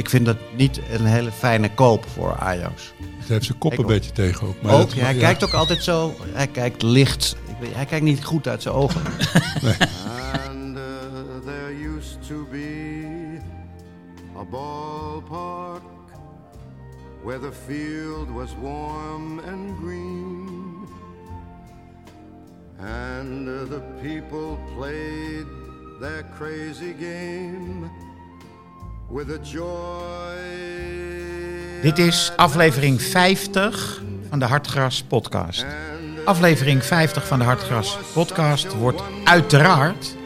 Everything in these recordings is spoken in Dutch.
Ik vind dat niet een hele fijne koop voor Ajax. Hij heeft zijn kop Ik een ook. beetje tegen ook. Maar ook, dat- ja, hij ja. kijkt ook altijd zo. Hij kijkt licht. Ik weet, hij kijkt niet goed uit zijn ogen. And uh, there used to be a ballpark where the field was warm and green. And uh, the people played their crazy game. Dit is aflevering 50 van de Hartgras podcast. Aflevering 50 van de Hartgras podcast wordt uiteraard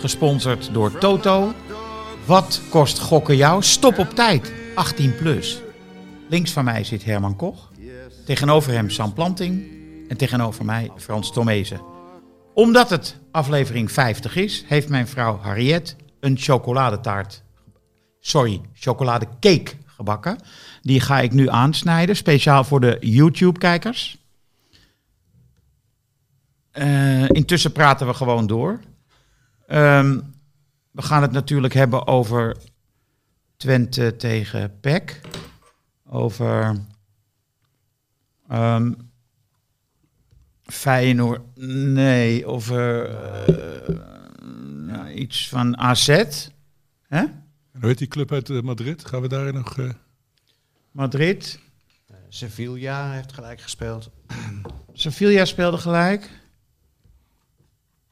gesponsord door Toto. Wat kost gokken jou? Stop op tijd, 18 plus. Links van mij zit Herman Koch. Tegenover hem Sam Planting. En tegenover mij Frans Tomezen. Omdat het aflevering 50 is, heeft mijn vrouw Harriet een chocoladetaart sorry, chocoladecake gebakken. Die ga ik nu aansnijden, speciaal voor de YouTube-kijkers. Eh, intussen praten we gewoon door. Ehm, we gaan het natuurlijk hebben over Twente tegen PEC. Over ehm Feyenoord, nee, over eh, iets van AZ. Hè? En hoe heet die club uit eh, Madrid? Gaan we daar nog... eh, Madrid. Sevilla heeft gelijk gespeeld. Sevilla speelde gelijk.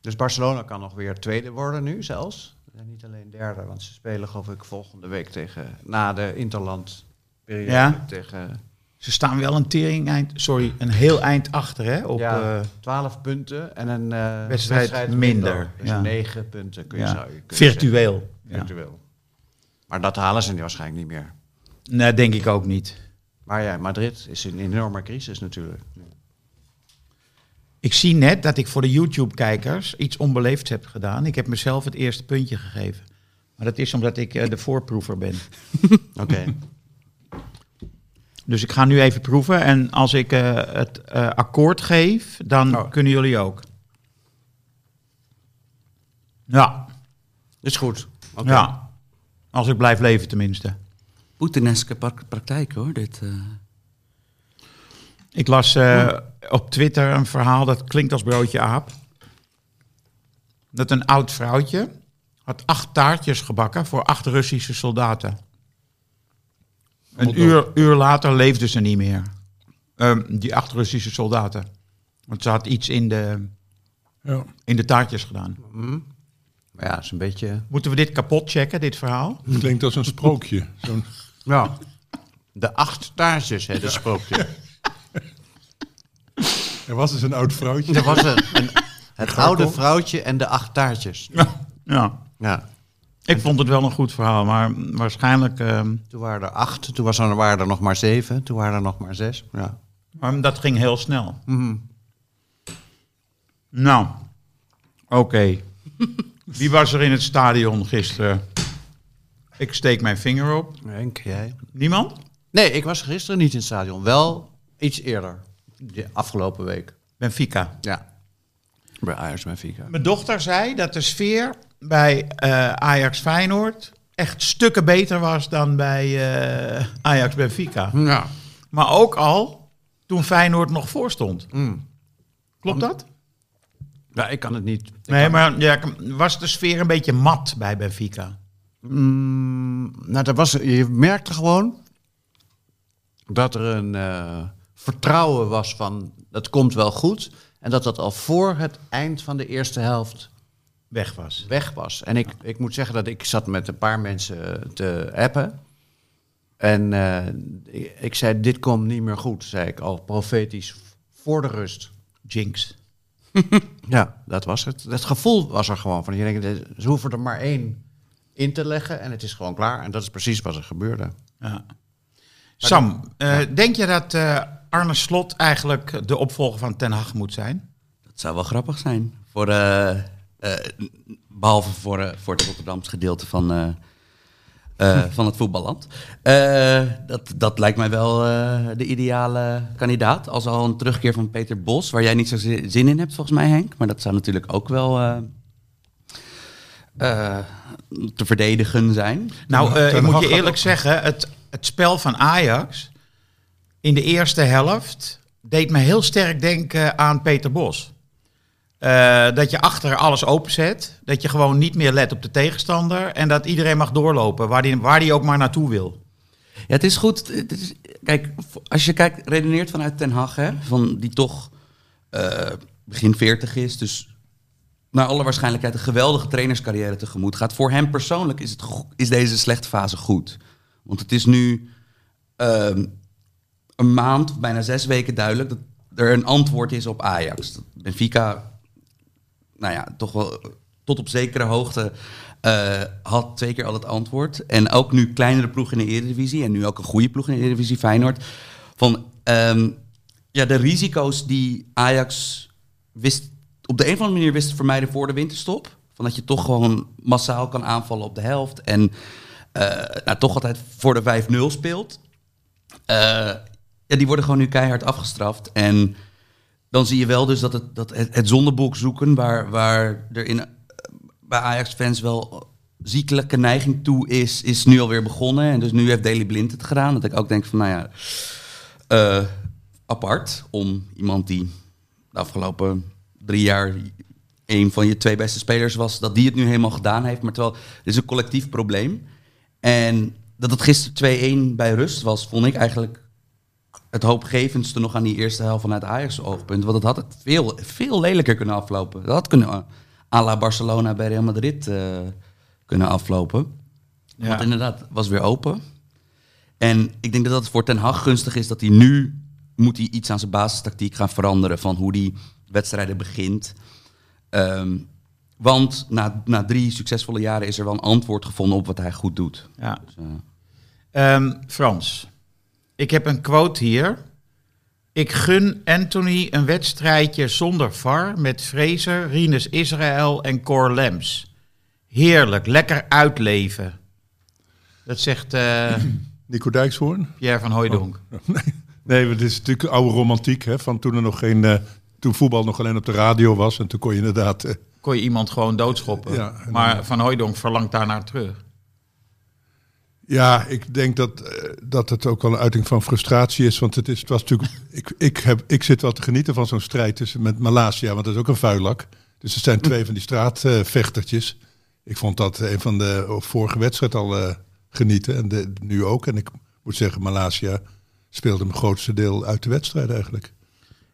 Dus Barcelona kan nog weer tweede worden nu zelfs. En niet alleen derde, want ze spelen geloof ik volgende week tegen... Na de Interland periode Ja. tegen... Ze staan wel een tering eind, sorry, een heel eind achter hè, op ja, eh, 12 punten en een eh, Wedstrijd minder, Dus ja. 9 punten kun je, ja, zou je kunnen virtueel. zeggen. Ja. Virtueel. Maar dat halen ze nu waarschijnlijk niet meer. Nee, denk ik ook niet. Maar ja, Madrid is een enorme crisis natuurlijk. Ik zie net dat ik voor de YouTube-kijkers iets onbeleefds heb gedaan. Ik heb mezelf het eerste puntje gegeven. Maar dat is omdat ik eh, de voorproever ben. Oké. Dus ik ga nu even proeven. En als ik eh, het eh, akkoord geef, dan Oh. kunnen jullie ook. Ja, is goed. Oké. ja. Als ik blijf leven tenminste. Poetineske praktijk hoor, dit. eh. Ik las eh, op Twitter een verhaal dat klinkt als broodje aap. Dat een oud vrouwtje had acht taartjes gebakken voor acht Russische soldaten. Een uur, uur later leefden ze niet meer. Ehm, die acht Russische soldaten. Want ze had iets in de, ja. in de taartjes gedaan. Maar ja, is een beetje... Moeten we dit kapot checken, dit verhaal? Het klinkt als een sprookje. Zo'n Ja. De acht taartjes, hè, de sprookje. Er was dus een oud vrouwtje. Er was een, een, het oude vrouwtje en de acht taartjes. Ja. Ja. Ik vond het wel een goed verhaal, maar waarschijnlijk... ehm, Toen waren er acht, toen was er, waren er nog maar zeven, toen waren er nog maar zes. Ja. Maar dat ging heel snel. Nou, oké. Wie was er in het stadion gisteren? Ik steek mijn vinger op. Henk, jij? Niemand? Nee, ik was gisteren niet in het stadion. Wel iets eerder. De afgelopen week. Benfica. Ja. Bij Ajax Benfica. Mijn dochter zei dat de sfeer bij eh, Ajax Feyenoord echt stukken beter was dan bij eh, Ajax Benfica. Ja. Maar ook al toen Feyenoord nog voor stond. Mm. Klopt dat? Ja, ik kan het niet. ik Nee, maar ja, was de sfeer een beetje mat bij Benfica? Mm, nou, dat was, je merkte gewoon dat er een eh, vertrouwen was van dat komt wel goed. En dat dat al voor het eind van de eerste helft Weg was. weg was. En ik, ik moet zeggen dat ik zat met een paar mensen te appen. En eh, ik, ik zei, dit komt niet meer goed, zei ik al profetisch voor de rust. Jinx. Ja, dat was het. Dat gevoel was er gewoon van. Je denkt, ze hoeven er maar één in te leggen en het is gewoon klaar. En dat is precies wat er gebeurde. Ja. Sam, eh, denk je dat eh, Arne Slot eigenlijk de opvolger van Ten Hag moet zijn? Dat zou wel grappig zijn. Voor, eh, eh, behalve voor, eh, voor het Rotterdamse gedeelte van, eh, van het voetballand. Eh, dat, dat lijkt mij wel eh, de ideale kandidaat. Als al een terugkeer van Peter Bos, waar jij niet zo zi- zin in hebt volgens mij Henk. Maar dat zou natuurlijk ook wel... eh, eh, te verdedigen zijn. Nou, eh, ik moet je eerlijk zeggen, het, het spel van Ajax in de eerste helft deed me heel sterk denken aan Peter Bos. Eh, dat je achter alles openzet, dat je gewoon niet meer let op de tegenstander en dat iedereen mag doorlopen waar die, waar die ook maar naartoe wil. Ja, het is goed. Het is, kijk, als je kijkt, redeneert vanuit Ten Hag, hè, van die toch eh, begin 40 is, dus naar alle waarschijnlijkheid een geweldige trainerscarrière tegemoet gaat. Voor hem persoonlijk is, het, is deze slechte fase goed. Want het is nu ehm, een maand, bijna zes weken duidelijk dat er een antwoord is op Ajax. Benfica, nou ja, toch wel tot op zekere hoogte eh, had twee keer al het antwoord. En ook nu kleinere ploeg in de Eredivisie en nu ook een goede ploeg in de Eredivisie, Feyenoord. Van ehm, ja, de risico's die Ajax wist, op de een of andere manier wist te vermijden voor de winterstop. Van dat je toch gewoon massaal kan aanvallen op de helft. En eh, nou, toch altijd voor de 5-0 speelt. Eh, ja, die worden gewoon nu keihard afgestraft. En dan zie je wel dus dat het, dat het, het zoeken, waar, waar er in, bij Ajax-fans wel ziekelijke neiging toe is, is nu alweer begonnen. En dus nu heeft Daley Blind het gedaan. Dat ik ook denk van, nou ja, eh, apart om iemand die de afgelopen drie jaar een van je twee beste spelers was, dat die het nu helemaal gedaan heeft. Maar terwijl, het is een collectief probleem. En dat het gisteren 2-1 bij rust was, vond ik eigenlijk het hoopgevendste nog aan die eerste helft vanuit Ajax oogpunt. Want het had het veel, veel lelijker kunnen aflopen. Dat had kunnen à la Barcelona bij Real Madrid eh, kunnen aflopen. Ja. Want inderdaad, was weer open. En ik denk dat het voor Ten Hag gunstig is dat hij nu moet hij iets aan zijn basistactiek gaan veranderen van hoe hij wedstrijden begint. Ehm, want na, na drie succesvolle jaren is er wel een antwoord gevonden op wat hij goed doet. Ja. Dus, eh, Ehm, Frans, ik heb een quote hier. Ik gun Anthony een wedstrijdje zonder VAR met Fraser, Rinus Israël en Cor Lems. Heerlijk, lekker uitleven. Dat zegt eh, Nico Dijkshoorn? Pierre van Hooijdonk. Nee, nee, het is natuurlijk oude romantiek, hè, van toen er nog geen... eh, toen voetbal nog alleen op de radio was en toen kon je inderdaad... eh, Kon je iemand gewoon doodschoppen. Ja, maar Van Hooijdonk verlangt daarnaar terug. Ja, ik denk dat, eh, dat het ook wel een uiting van frustratie is. Want het, is, het was natuurlijk. Ik, ik, heb, ik zit wel te genieten van zo'n strijd tussen met Malasia, want dat is ook een vuilak. Dus het zijn twee van die straatvechtertjes. ik vond dat een van de vorige wedstrijd al eh, genieten. En de, nu ook. En ik moet zeggen, Malasia speelde mijn grootste deel uit de wedstrijd eigenlijk.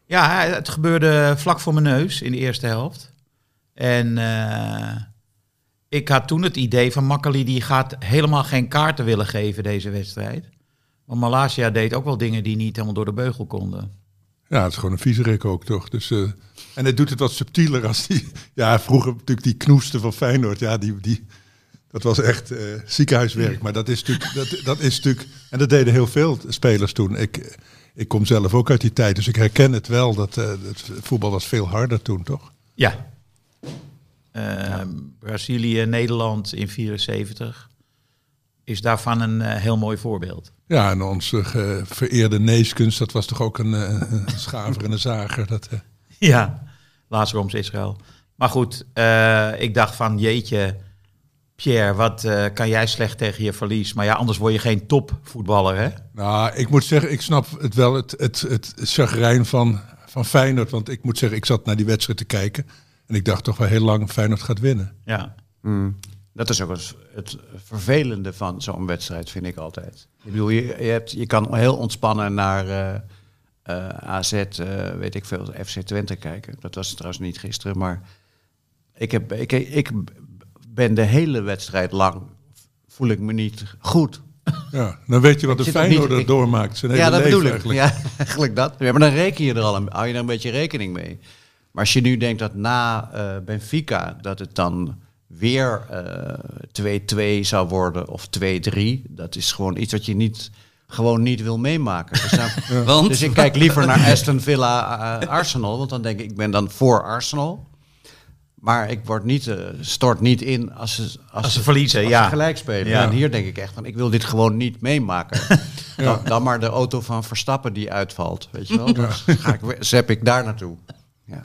Ja, het gebeurde vlak voor mijn neus in de eerste helft. En eh, ik had toen het idee van Makkeli, die gaat helemaal geen kaarten willen geven deze wedstrijd. Want Malasia deed ook wel dingen die niet helemaal door de beugel konden. Ja, het is gewoon een viezerik ook, toch? Dus, eh, en hij doet het wat subtieler als die... Ja, vroeger natuurlijk die knoesten van Feyenoord. Ja, die, die, dat was echt eh, ziekenhuiswerk. Maar dat is, natuurlijk, dat, dat is natuurlijk... En dat deden heel veel spelers toen. Ik, ik kom zelf ook uit die tijd, dus ik herken het wel. Dat eh, het voetbal was veel harder toen, toch? Ja. Eh, Brazilië, Nederland in 74 is daarvan een eh, heel mooi voorbeeld. Ja, en onze ge- vereerde Neeskens, dat was toch ook een, eh, een schaver en een zager. Dat, eh, Ja, laatst Roms Israël. Maar goed, eh, ik dacht van jeetje, Pierre, wat eh, kan jij slecht tegen je verlies? Maar ja, anders word je geen topvoetballer, hè? Nou, ik moet zeggen, ik snap het wel, het, het, het chagrijn van, van Feyenoord. Want ik moet zeggen, ik zat naar die wedstrijd te kijken. En ik dacht toch wel heel lang, Feyenoord gaat winnen. Ja. Dat is ook eens het vervelende van zo'n wedstrijd, vind ik altijd. Ik bedoel, je, je, hebt, je kan heel ontspannen naar eh, eh, AZ, eh, weet ik veel, FC Twente kijken. Dat was trouwens niet gisteren, maar ik, heb, ik, ik ben de hele wedstrijd lang, voel ik me niet goed. Ja, dan weet je wat de Feyenoorder niet- doormaakt. Zijn hele Ja, dat leven bedoel ik. eigenlijk. Ja, eigenlijk dat. Ja, maar dan reken je er al een, hou je er een beetje rekening mee. Maar als je nu denkt dat na eh, Benfica dat het dan weer eh 2-2 zou worden of 2-3, dat is gewoon iets wat je niet gewoon niet wil meemaken. Dus, dan- Want? dus ik kijk liever naar Aston Villa eh, Arsenal, want dan denk ik, ik ben dan voor Arsenal. Maar ik word niet, eh, stort niet in als ze, als, ze verliezen, als ja. ze gelijk spelen. Ja. En hier denk ik echt van, ik wil dit gewoon niet meemaken. dan, dan maar de auto van Verstappen die uitvalt, weet je wel. Dan ga ik, zap ik daar naartoe. Ja.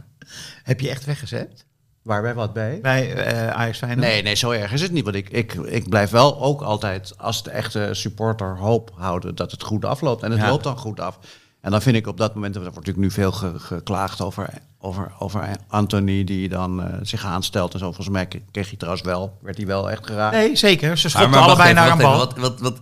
Heb je echt weggezet? Waar wij wat bij? bij eh Ajax Feyenoord? Nee, nee, zo erg is het niet. Want ik, ik, ik blijf wel ook altijd als de echte supporter hoop houden dat het goed afloopt. En het Ja. loopt dan goed af. En dan vind ik op dat moment, er wordt natuurlijk nu veel ge- geklaagd over, over, over Anthony die dan eh, zich aanstelt en zo. Volgens mij kreeg hij trouwens wel, werd hij wel echt geraakt. Nee, zeker. Ze schopten allebei even, naar een bal. even, Wat, wat, wat,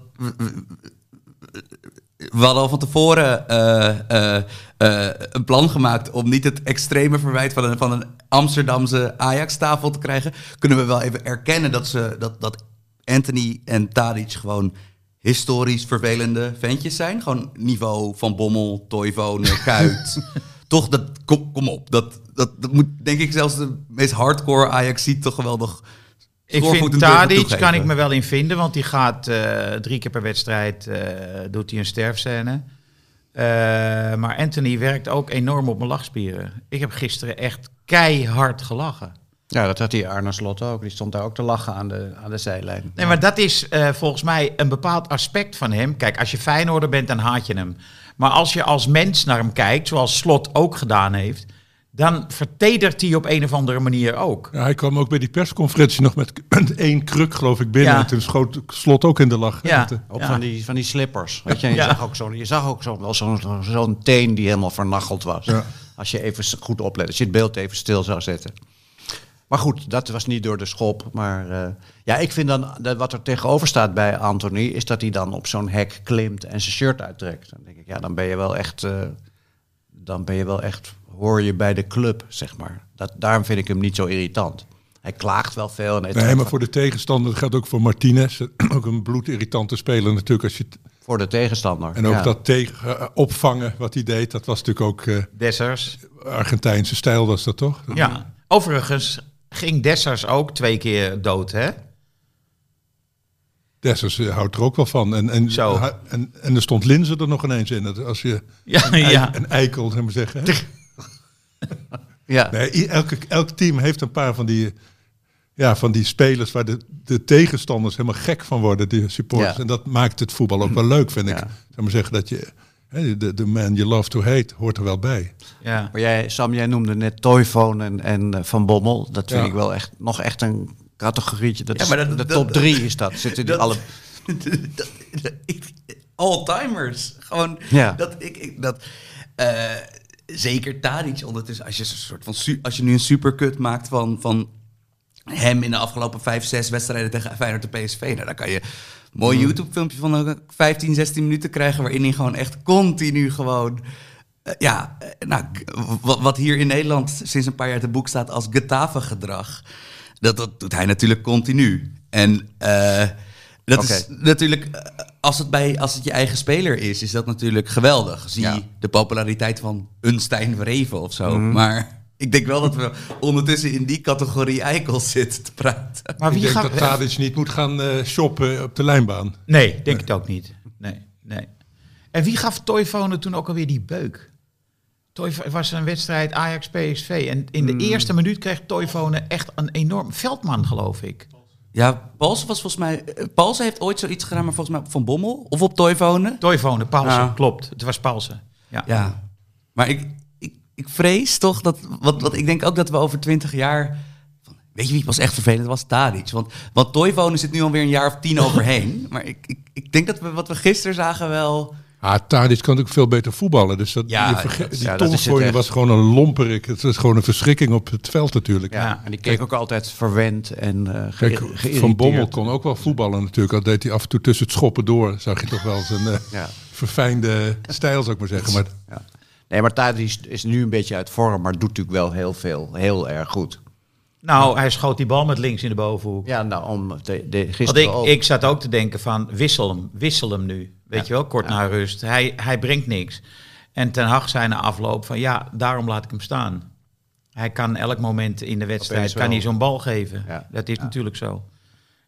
we hadden al van tevoren eh, eh, eh, een plan gemaakt om niet het extreme verwijt van een, van een Amsterdamse Ajax-tafel te krijgen. Kunnen we wel even erkennen dat, ze, dat, dat Anthony en Tadic gewoon historisch vervelende ventjes zijn. Gewoon niveau van Bommel, Toivonen, Kuit. Toch, dat, kom, kom op. Dat, dat, dat moet denk ik zelfs de meest hardcore Ajax ziet toch wel nog Ik vind Tadic kan ik me wel in vinden, want die gaat eh, drie keer per wedstrijd eh, doet hij een sterfscène. Eh, maar Anthony werkt ook enorm op mijn lachspieren. Ik heb gisteren echt keihard gelachen. Ja, dat had die Arne Slot ook. Die stond daar ook te lachen aan de, aan de zijlijn. Nee, maar dat is volgens mij een bepaald aspect van hem. Kijk, als je Feyenoorder bent, dan haat je hem. Maar als je als mens naar hem kijkt, zoals Slot ook gedaan heeft... dan vertedert hij op een of andere manier ook. Ja, hij kwam ook bij die persconferentie nog met, met één kruk, geloof ik, binnen. Ja. En toen schoot Slot ook in de lach. Ja. Met de- Op Ja. van, die, van die slippers. Weet je, je Ja. zag ook zo'n je zag ook zo, wel zo'n teen die helemaal vernacheld was. Ja. Als je even goed oplet, als je het beeld even stil zou zetten. Maar goed, dat was niet door de schop. Maar eh, ja, ik vind dan, dat wat er tegenover staat bij Anthony, is dat hij dan op zo'n hek klimt en zijn shirt uittrekt. Dan denk ik, ja, dan ben je wel echt, eh, dan ben je wel echt, hoor je bij de club, zeg maar. Dat, daarom vind ik hem niet zo irritant. Hij klaagt wel veel. En hij Nee, maar voor de tegenstander, dat geldt ook voor Martinez. Ook een bloedirritante speler natuurlijk. Als je voor de tegenstander. en ook ja. dat tegen, eh, opvangen wat hij deed, dat was natuurlijk ook eh, Dessers. Argentijnse stijl was dat toch? Ja. Overigens ging Dessers ook twee keer dood, hè? Dessers eh, houdt er ook wel van. En, en, Zo. en, en er stond Linzen er nog ineens in. Dat Als je Ja, een, ja. een eikel, zeg maar zeggen. hè? Ja. Nee, elke, elk team heeft een paar van die, ja, van die spelers waar de, de tegenstanders helemaal gek van worden, die supporters. Ja. En dat maakt het voetbal ook wel leuk, vind ik. Ja. Zeg maar zeggen dat je, hè, de, de man you love to hate hoort er wel bij. ja. Maar jij, Sam, jij noemde net Toyphone en, en eh, Van Bommel. Dat vind Ja. ik wel echt nog echt een categorietje. Dat Ja, is, maar dat- de dat- top drie is dat. Zitten die dat- alle... All-timers. Gewoon, Ja. dat ik, ik dat, eh, zeker Tadic ondertussen, als je, een soort van, als je nu een supercut maakt van, van hem in de afgelopen vijf, zes wedstrijden tegen Feyenoord en PSV, nou, dan kan je een mooi YouTube-filmpje van ook 15, 16 minuten krijgen, waarin hij gewoon echt continu gewoon... eh, ja, eh, nou, wat hier in Nederland sinds een paar jaar te boek staat als Getafe-gedrag, dat, dat doet hij natuurlijk continu. En eh, dat is natuurlijk, eh, als het, bij, als het je eigen speler is, is dat natuurlijk geweldig. Zie Ja. de populariteit van een Stijn Vreven of zo. Mhm. Maar ik denk wel dat we ondertussen in die categorie eikels zitten te praten. Maar ik wie denk gaat... dat Tadic niet moet gaan eh, shoppen op de lijnbaan. Nee, denk het ook niet. Nee, nee. En wie gaf Toivonen toen ook alweer die beuk? Het was een wedstrijd Ajax-PSV. En in de Hmm. eerste minuut kreeg Toivonen echt een enorm... Veldman, geloof ik. Ja, Paulsen was volgens mij... eh, Paulsen heeft ooit zoiets gedaan, maar volgens mij Van Bommel of op Toivonen. Toivonen, Paulsen, Ja. klopt. Het was Paulsen. Ja. Ja, maar ik, ik, ik vrees toch dat... Wat, wat ik denk ook dat we over twintig jaar... Weet je wie was echt vervelend? Dat was Tadic. Want, want Toivonen zit nu alweer een jaar of tien overheen. Maar ik, ik, ik denk dat we wat we gisteren zagen wel... Ah, Tadic kan ook veel beter voetballen. Dus dat, Ja, je verge- dat- die ja, dat was gewoon een lomperik. Het was gewoon een verschrikking op het veld natuurlijk. Ja, en die keek ook altijd verwend en eh Kijk, geïrriteerd. Van Bommel kon ook wel voetballen natuurlijk. Al deed hij af en toe tussen het schoppen door. Zag je toch wel zijn eh, Ja. verfijnde stijl, zou ik maar zeggen. Maar Ja. Nee, maar Tadic is, is nu een beetje uit vorm, maar doet natuurlijk wel heel veel. Heel erg goed. Nou, hij schoot die bal met links in de bovenhoek. Ja, nou, om de, de, Want gisteren ik, ook. ik zat ook te denken van, wissel hem, wissel hem nu. Weet je wel, kort Ja. na rust. Hij, hij brengt niks. En Ten Hag zei na afloop van, ja, daarom laat ik hem staan. Hij kan elk moment in de wedstrijd kan hij zo'n bal geven. Ja. Dat is Ja. natuurlijk zo.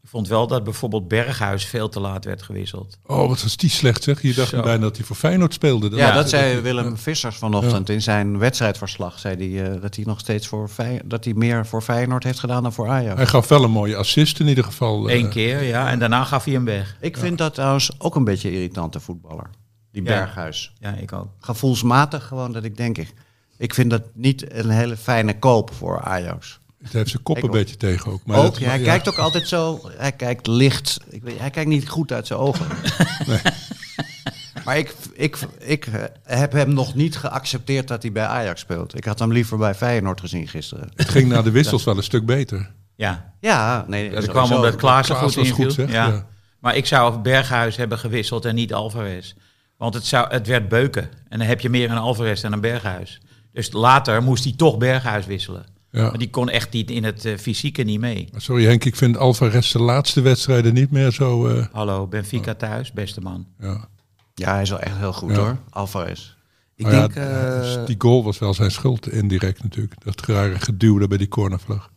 Ik vond wel dat bijvoorbeeld Berghuis veel te laat werd gewisseld. oh, wat was die slecht zeg. Je dacht Zo. bijna dat hij voor Feyenoord speelde. ja, dat zei Willem Vissers vanochtend in zijn wedstrijdverslag. Zei hij eh, dat hij nog steeds voor Fey- dat hij meer voor Feyenoord heeft gedaan dan voor Ajax. Hij gaf wel een mooie assist in ieder geval. eh. Eén keer, ja. En daarna gaf hij hem weg. Ik vind dat trouwens ook een beetje irritante voetballer. Die Ja. Berghuis. Ja, ik ook. Gevoelsmatig gewoon dat ik denk ik. Ik vind dat niet een hele fijne koop voor Ajax. Het heeft zijn kop een beetje tegen ook. Maar ook, dat- ja, hij ja. kijkt ook altijd zo, hij kijkt licht. Ik weet, hij kijkt niet goed uit zijn ogen. Maar ik, ik, ik heb hem nog niet geaccepteerd dat hij bij Ajax speelt. Ik had hem liever bij Feyenoord gezien gisteren. Het ging na de wissels wel een stuk beter. Ja, Ja, nee, dat kwam omdat Klaassen Klaas goed inviel. goed, zeg. ja. Ja. Maar ik zou Berghuis hebben gewisseld en niet Alvarez. Want het, zou, het werd beuken. En dan heb je meer een Alvarez dan een Berghuis. Dus later moest hij toch Berghuis wisselen. Ja. Maar die kon echt niet in het eh, fysieke niet mee. Maar Sorry Henk, ik vind Alvarez de laatste wedstrijden niet meer zo... eh, Hallo, Benfica thuis, beste man. ja. Ja, hij is wel echt heel goed Ja. hoor, Alvarez. Ik denk... eh, dus die goal was wel zijn schuld indirect natuurlijk. Dat rare geduwde bij die cornervlag.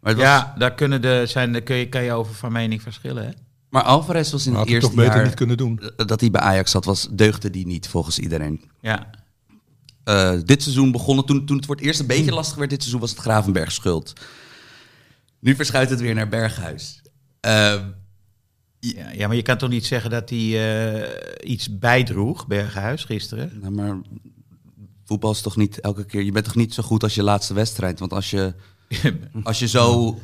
maar, het was- Ja, daar kunnen de, zijn, daar kun je, kan je over van mening verschillen. Hè? maar Alvarez was in Maar het had hij eerste toch beter jaar niet kunnen doen. dat hij bij Ajax zat, was, deugde die niet volgens iedereen. Ja. Eh, dit seizoen begonnen, toen, toen het voor het eerst een beetje Hmm. lastig werd, dit seizoen was het Gravenberg schuld. Nu verschuift het weer naar Berghuis. Eh, Ja, ja, maar je kan toch niet zeggen dat hij eh, iets bijdroeg, Berghuis, gisteren? nou, maar voetbal is toch niet elke keer... Je bent toch niet zo goed als je laatste wedstrijd? Want als je, als je zo...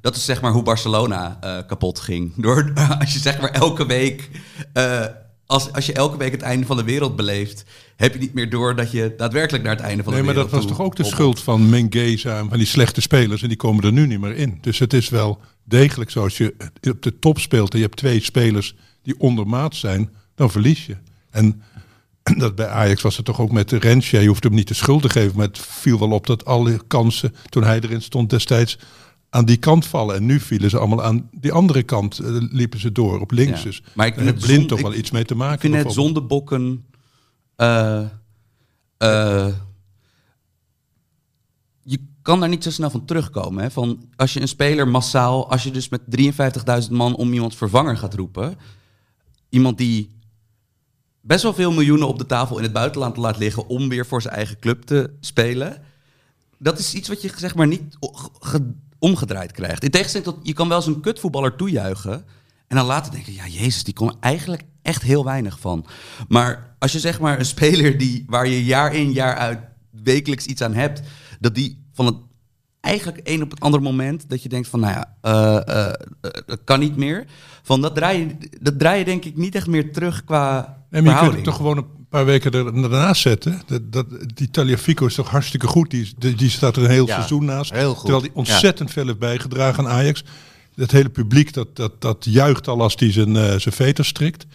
dat is zeg maar hoe Barcelona kapot ging. Door, als je zeg maar elke week... als, als je elke week het einde van de wereld beleeft... heb je niet meer door dat je daadwerkelijk naar het einde van Nee, de maar wereld dat was toch ook de schuld van Mengeza en van die slechte spelers. En die komen er nu niet meer in. Dus het is wel degelijk zo. Als je op de top speelt en je hebt twee spelers die ondermaat zijn, dan verlies je. En dat bij Ajax was het toch ook met Rensje. Je hoeft hem niet de schuld te geven. Maar het viel wel op dat alle kansen, toen hij erin stond destijds, aan die kant vallen. En nu vielen ze allemaal aan die andere kant, eh, liepen ze door, op links. Ja. Dus Maar ik vind het Blind toch wel iets mee te maken. Ik vind het zondebokken. eh, je kan daar niet zo snel van terugkomen. Hè? Van als je een speler massaal, als je dus met 53.000 man om iemand vervanger gaat roepen. Iemand die best wel veel miljoenen op de tafel in het buitenland laat liggen om weer voor zijn eigen club te spelen. Dat is iets wat je zeg maar niet omgedraaid krijgt. In tegenstelling tot, je kan wel eens een kutvoetballer toejuichen. En dan later denken, ja jezus, die kon er eigenlijk echt heel weinig van. Maar als je zeg maar een speler die, waar je jaar in jaar uit wekelijks iets aan hebt. Dat die van het eigenlijk een op het andere moment dat je denkt van, nou ja, eh, eh, eh, dat kan niet meer. Van dat draai, je, dat draai je denk ik niet echt meer terug qua Nee, maar je kunt verhouding. het toch gewoon een paar weken er, daarnaast zetten. Dat, dat, die Taliafico is toch hartstikke goed. Die, die, die staat er een heel Ja, seizoen naast. heel goed. Terwijl die ontzettend veel heeft bijgedragen aan Ajax. Dat hele publiek dat, dat, dat juicht al als hij zijn, eh zijn veter strikt.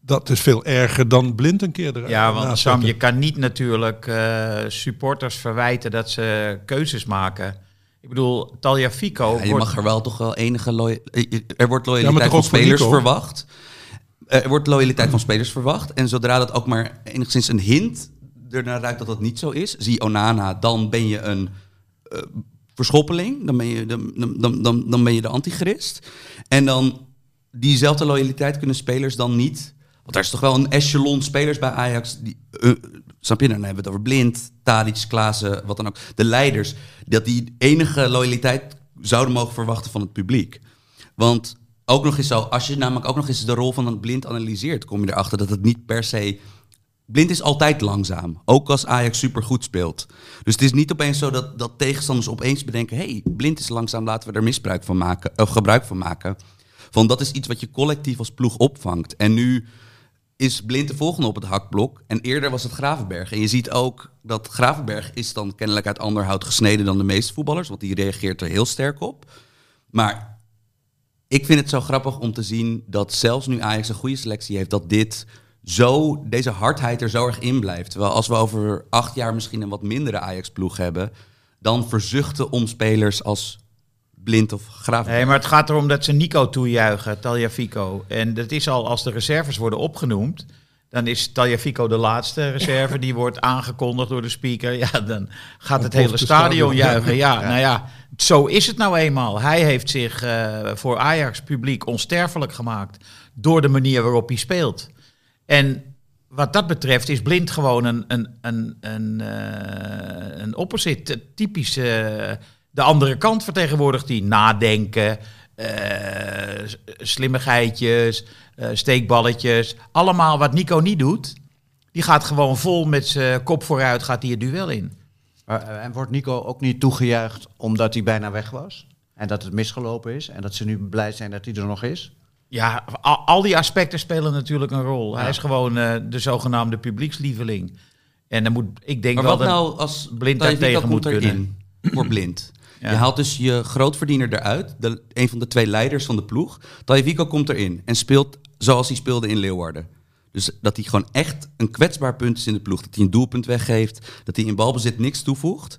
Dat is veel erger dan blind een keer er, Ja, want Sam, zetten. je kan niet natuurlijk eh, supporters verwijten dat ze keuzes maken. Ik bedoel, Talia Fico Ja, je wordt... mag er wel toch wel enige loya- Er wordt loyaliteit van spelers verwacht. Eh, Er wordt loyaliteit van spelers verwacht. En zodra dat ook maar enigszins een hint ernaar ruikt dat dat niet zo is, zie Onana, dan ben je een eh, verschoppeling. Dan ben je, de, dan, dan, dan ben je de antichrist. En dan diezelfde loyaliteit kunnen spelers dan niet. Want er is toch wel een echelon spelers bij Ajax. Die, eh, snap je? Dan hebben we het over Blind, Tadic, Klaassen, wat dan ook. De leiders. Dat die enige loyaliteit zouden mogen verwachten van het publiek. Want ook nog eens zo, als je namelijk ook nog eens de rol van een blind analyseert, kom je erachter dat het niet per se. Blind is altijd langzaam, ook als Ajax supergoed speelt. Dus het is niet opeens zo dat, dat tegenstanders opeens bedenken: hey, blind is langzaam, laten we er misbruik van maken, of gebruik van maken. Van dat is iets wat je collectief als ploeg opvangt. En nu is Blind de volgende op het hakblok. En eerder was het Gravenberg. En je ziet ook dat Gravenberg is dan kennelijk uit ander hout gesneden dan de meeste voetballers. Want die reageert er heel sterk op. Maar ik vind het zo grappig om te zien dat zelfs nu Ajax een goede selectie heeft, dat dit zo, deze hardheid er zo erg in blijft. Terwijl als we over acht jaar misschien een wat mindere Ajax-ploeg hebben, dan verzuchten om spelers als Blind of Gravenberg. Nee, maar het gaat erom dat ze Nico toejuichen, Taljafico. En dat is al als de reserves worden opgenoemd. Dan is Taljafico de laatste reserve. Die wordt aangekondigd door de speaker. Ja, dan gaat het hele stadion stadion. juichen. Ja, nou ja, zo is het nou eenmaal. Hij heeft zich eh, voor Ajax publiek onsterfelijk gemaakt. Door de manier waarop hij speelt. En wat dat betreft is Blind gewoon een, een, een, een, eh, een opposite. Typisch eh, de andere kant vertegenwoordigt hij. Nadenken, slimmigheidjes, eh, steekballetjes. Allemaal wat Nico niet doet. Die gaat gewoon vol met zijn kop vooruit, gaat hij het duel in. Maar, eh, en wordt Nico ook niet toegejuicht omdat hij bijna weg was? En dat het misgelopen is? En dat ze nu blij zijn dat hij er nog is? Ja, al, al die aspecten spelen natuurlijk een rol. Hij is gewoon eh, de zogenaamde publiekslieveling. En dan moet, ik denk Maar wel wat dat nou als Blind daar tegen moet kunnen. erin voor Blind? Je haalt dus je grootverdiener eruit, de, een van de twee leiders van de ploeg. Taifika komt erin en speelt zoals hij speelde in Leeuwarden. Dus dat hij gewoon echt een kwetsbaar punt is in de ploeg. Dat hij een doelpunt weggeeft, dat hij in balbezit niks toevoegt.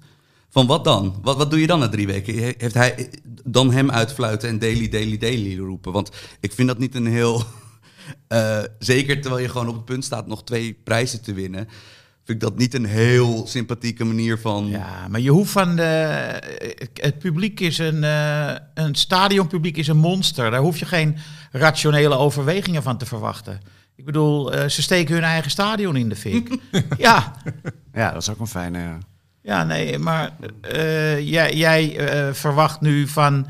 Van wat dan? Wat, wat doe je dan na drie weken? He- Heeft hij dan hem uitfluiten en daily, daily, daily roepen? Want ik vind dat niet een heel... eh, zeker terwijl je gewoon op het punt staat nog twee prijzen te winnen... vind ik dat niet een heel sympathieke manier van... Ja, maar je hoeft van de, het publiek is een, eh, een stadionpubliek is een monster. Daar hoef je geen rationele overwegingen van te verwachten. Ik bedoel, eh, ze steken hun eigen stadion in de fik. ja, Ja, dat is ook een fijne... ja. ja, nee, maar eh, jij, jij verwacht nu van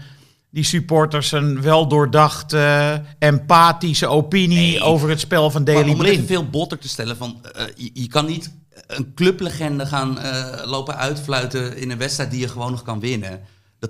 die supporters een weldoordachte, empathische opinie Nee. over het spel van Maar Daily om het even Blind. veel botter te stellen, van, eh, je, je kan niet een clublegende gaan eh, lopen uitfluiten in een wedstrijd die je gewoon nog kan winnen. Dat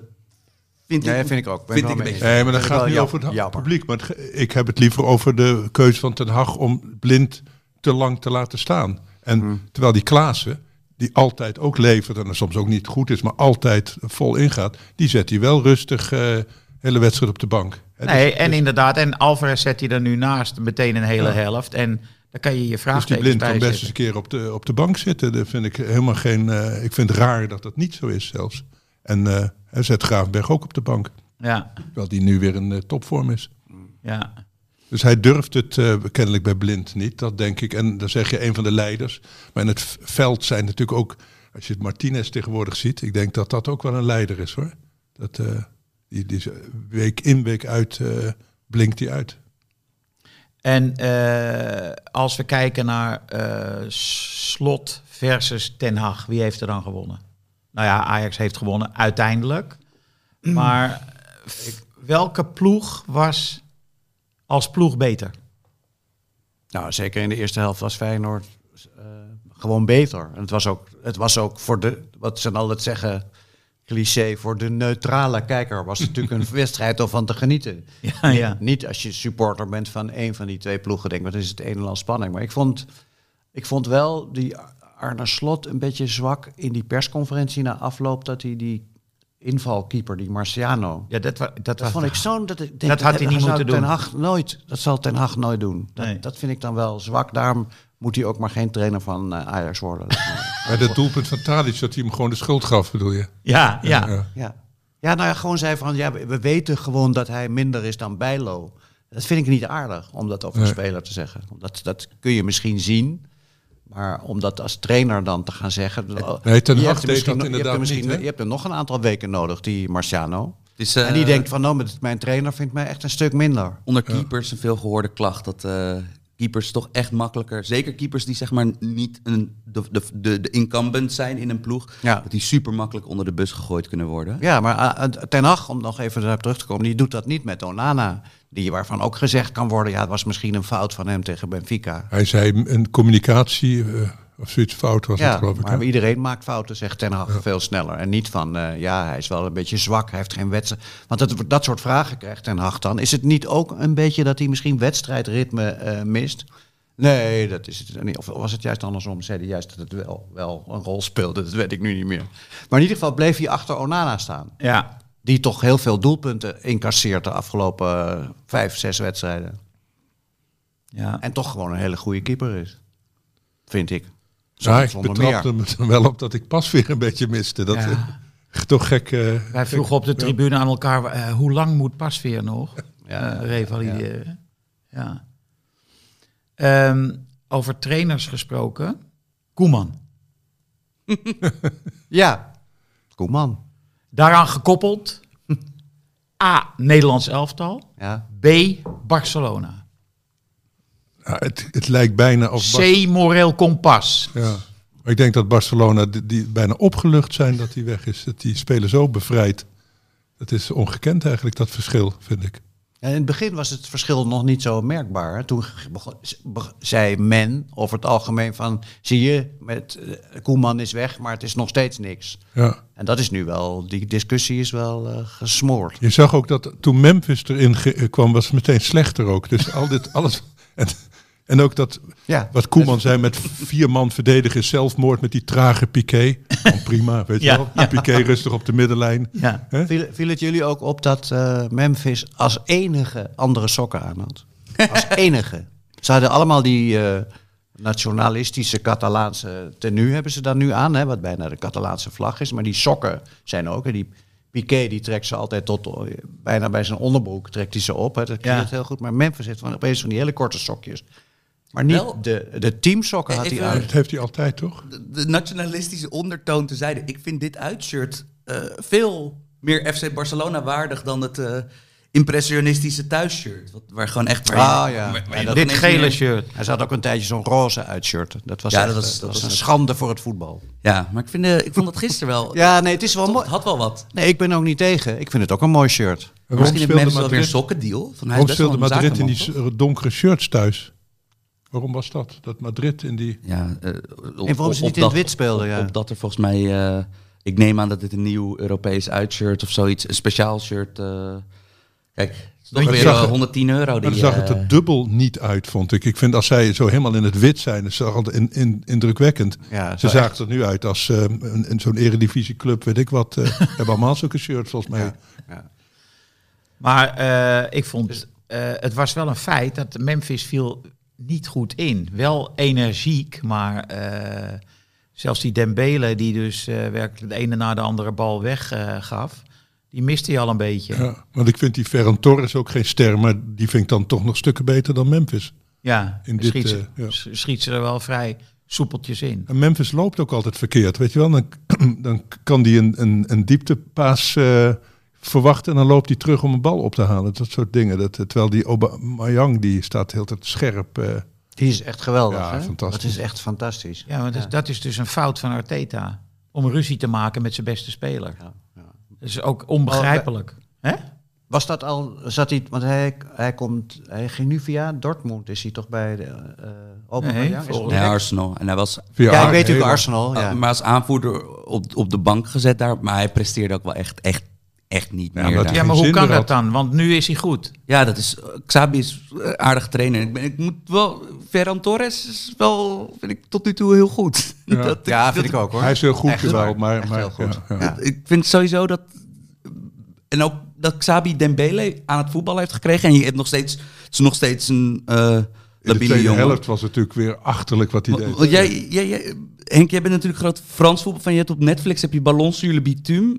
vind Ja, ik, dat vind ik ook. Ben Vind ik een beetje- Nee, maar dat gaat niet over het jammer. publiek. Maar het ik heb het liever over de keuze van Ten Hag om blind te lang te laten staan. En Hmm. terwijl die Klaassen, die altijd ook levert en soms ook niet goed is, maar altijd vol ingaat, die zet hij wel rustig eh hele wedstrijd op de bank. Nee, dus- en dus- inderdaad, en Alvarez zet hij er nu naast meteen een hele Ja. helft. En daar kan je je Dus die blind kan best eens een keer op de, op de bank zitten. Dat vind ik helemaal geen. eh, ik vind het raar dat dat niet zo is zelfs. En eh, hij zet Graafberg ook op de bank. Ja, Terwijl die nu weer in eh, topvorm is. ja. Dus hij durft het eh, kennelijk bij Blind niet, dat denk ik. En dan zeg je een van de leiders. Maar in het veld zijn natuurlijk ook, als je het Martinez tegenwoordig ziet, ik denk dat dat ook wel een leider is hoor. Dat, eh, die, eh, week in, week uit eh, blinkt hij uit. En eh, als we kijken naar eh, Slot versus Ten Hag, wie heeft er dan gewonnen? Nou ja, Ajax heeft gewonnen uiteindelijk. Maar eh, welke ploeg was als ploeg beter? Nou, zeker in de eerste helft was Feyenoord eh, gewoon beter. En het was ook, het was ook voor de, wat ze altijd zeggen, cliché, voor de neutrale kijker was natuurlijk een wedstrijd om van te genieten. Ja, ja. Niet als je supporter bent van een van die twee ploegen, denk wat is het een en al spanning. Maar ik vond, ik vond wel die Arne Slot een beetje zwak in die persconferentie na afloop, dat hij die invalkeeper, die Marciano, Ja, dat, wa- dat, dat was vond ik zo'n... Dat, ik denk, Dat had hij niet moeten Ten doen. Hag nooit, dat zal Ten Hag nooit doen. Dat, Nee. dat vind ik dan wel zwak. Daarom moet hij ook maar geen trainer van eh, Ajax worden. Maar dat doelpunt van Tadic, dat hij hem gewoon de schuld gaf, bedoel je? Ja, ja. Ja. ja. ja, nou ja, gewoon zei van... Ja, we we weten gewoon dat hij minder is dan Bijlo. Dat vind ik niet aardig, om dat over een Nee. speler te zeggen. Dat, dat kun je misschien zien... Maar om dat als trainer dan te gaan zeggen... Nee, Ten je hebt er dat je hebt er inderdaad niet? Je hebt er nog een aantal weken nodig, die Marciano. Eh, en die denkt van, nou, met- mijn trainer vindt mij echt een stuk minder. onder keepers een veel gehoorde klacht dat eh, keepers toch echt makkelijker, zeker keepers die zeg maar niet een, de, de, de, de incumbent zijn in een ploeg, Ja. dat die super makkelijk onder de bus gegooid kunnen worden. Ja, maar uh, Ten Hag, om nog even daarop terug te komen, die doet dat niet met Onana. Die waarvan ook gezegd kan worden, ja, het was misschien een fout van hem tegen Benfica. Hij zei een communicatie eh, of zoiets fout was het Ja, geloof ik. maar hè? iedereen maakt fouten, zegt Ten Hag veel sneller. En niet van, eh, ja, hij is wel een beetje zwak, hij heeft geen wedstrijd. Want dat, dat soort vragen krijgt Ten Hag dan. Is het niet ook een beetje dat hij misschien wedstrijdritme eh, mist? Nee, dat is het niet. Of was het juist andersom? Zei hij juist dat het wel, wel een rol speelde? Dat weet ik nu niet meer. Maar in ieder geval bleef hij achter Onana staan. ja. Die toch heel veel doelpunten incasseert de afgelopen eh, vijf, zes wedstrijden. ja. En toch gewoon een hele goede keeper is. Vind ik. Ja, ik Zonder betrapte me er wel op dat ik pas weer een beetje miste. Dat Ja. eh, toch gek. eh, Wij vroegen op de tribune aan elkaar, eh, hoe lang moet Pasveer nog Ja, eh, revalideren? Ja. Ehm, over trainers gesproken, Koeman. Ja, Koeman. Daaraan gekoppeld, A, Nederlands elftal, Ja. B, Barcelona. Ja, het, het lijkt bijna. Bar- C, moreel kompas. ja. Maar ik denk dat Barcelona die, die bijna opgelucht zijn dat hij weg is. Dat die spelen zo bevrijd. Het is ongekend eigenlijk, dat verschil, vind ik. En in het begin was het verschil nog niet zo merkbaar. Toen begon- zei men over het algemeen van... zie je, met, eh, Koeman is weg, maar het is nog steeds niks. Ja. En dat is nu wel, die discussie is wel eh, gesmoord. Je zag ook dat toen Memphis erin eh, kwam, was het meteen slechter ook. Dus al dit, alles. En, en ook dat, Ja. wat Koeman zei met vier man verdedigen, is zelfmoord met die trage Piqué. Prima, weet je Ja, wel. ja. Piqué rustig op de middenlijn. Ja. Viel, viel het jullie ook op dat eh, Memphis als enige andere sokken aan had? Als enige. Ze hadden allemaal die eh, nationalistische Catalaanse tenue hebben ze dan nu aan, hè, wat bijna de Catalaanse vlag is. Maar die sokken zijn ook. Hè, die Piqué die trekt ze altijd tot eh, bijna bij zijn onderbroek trekt hij ze op. Hè, dat Ja. klinkt heel goed. Maar Memphis heeft van opeens van die hele korte sokjes. Maar niet Wel- de, de teamsokken had hij aan. Dat heeft hij altijd, toch? de, de nationalistische ondertoon te zijde. Ik vind dit uitshirt eh, veel meer FC Barcelona waardig dan het eh, impressionistische thuisshirt. Wat, waar gewoon echt... Waar je- Ah, ja. waar- waar dat- Dit gele meer- shirt. Hij zat ook een tijdje zo'n roze uitshirt. Dat was, Ja, echt, dat was- eh, dat dat was een schande voor het voetbal. Ja, maar ik, vind, eh, ik vond dat gisteren wel... Ja, nee, het is wel mooi. het had wel wat. Nee, ik ben ook niet tegen. Ik vind het ook een mooi shirt. Waarom Misschien heeft Memphis wel weer een Madrid, sokkendeal. Van, hij waarom speelde Madrid in die donkere shirts thuis? Waarom was dat? Dat Madrid in die... Ja, eh, op- En waarom ze niet in het wit speelden, ja. Op dat er volgens mij... eh, ik neem aan dat dit een nieuw Europees uitshirt of zoiets, een speciaal shirt... eh, kijk, is toch Maar weer zag eh, er- 110 euro. Maar Die, dan zag het er dubbel niet uit, vond ik. Ik vind als zij zo helemaal in het wit zijn, is dat altijd in, in, indrukwekkend. Ja, Ze zagen er nu uit als eh, een, een zo'n eredivisieclub, weet ik wat. eh hebben allemaal zulke shirts volgens mij. Maar eh, ik vond, eh, het was wel een feit dat Memphis viel niet goed in. Wel energiek, maar eh, zelfs die Dembele, die dus eh, werkelijk de ene na de andere bal weggaf, die miste hij al een beetje. Ja, Ja, want ik vind die Ferran Torres ook geen ster, maar die vind ik dan toch nog stukken beter dan Memphis. In dit, schiet, ze, eh, ja. schiet ze er wel vrij soepeltjes in. En Memphis loopt ook altijd verkeerd, weet je wel. Dan, dan kan die een, een, een dieptepaas eh, verwachten en dan loopt hij terug om een bal op te halen. Dat soort dingen. Dat, terwijl die Aubameyang, die staat heel tijd scherp. eh. Die is echt geweldig. Ja, hè? fantastisch. Dat is echt fantastisch. Ja, maar dat, is- dat is dus een fout van Arteta. Om ruzie te maken met zijn beste speler. Ja, ja. Dat is ook onbegrijpelijk. Hè? Was dat al, zat hij, want hij, hij komt, hij ging nu via Dortmund, is hij toch bij de uh, Aubameyang? Nee? Arsenal. En hij was Via Ja, ik weet natuurlijk Arsenal, ja. Uh, maar als aanvoerder op, op de bank gezet daar. Maar hij presteerde ook wel echt, echt, echt niet Ja, meer. Ja, maar hoe kan dat dan? Want nu is hij goed. Ja, dat is. Xabi is een aardig trainer. Ik, ben, ik moet wel. Ferran Torres is wel. Vind ik tot nu toe heel goed. Ja. Dat- Ja, dat- vind ik ook hoor. Hij is heel goed Echt wel, maar, Echt maar heel goed. ja, ja. Ja. Ik vind sowieso dat. En ook dat Xabi Dembele aan het voetbal heeft gekregen. En je hebt nog steeds. Het is nog steeds een. eh In de tweede jongen. helft was het natuurlijk weer achterlijk wat hij deed. jij, jij, jij- Henk, jij bent natuurlijk groot Frans voetbal van. Je hebt op Netflix heb je Ballon sur le bitume.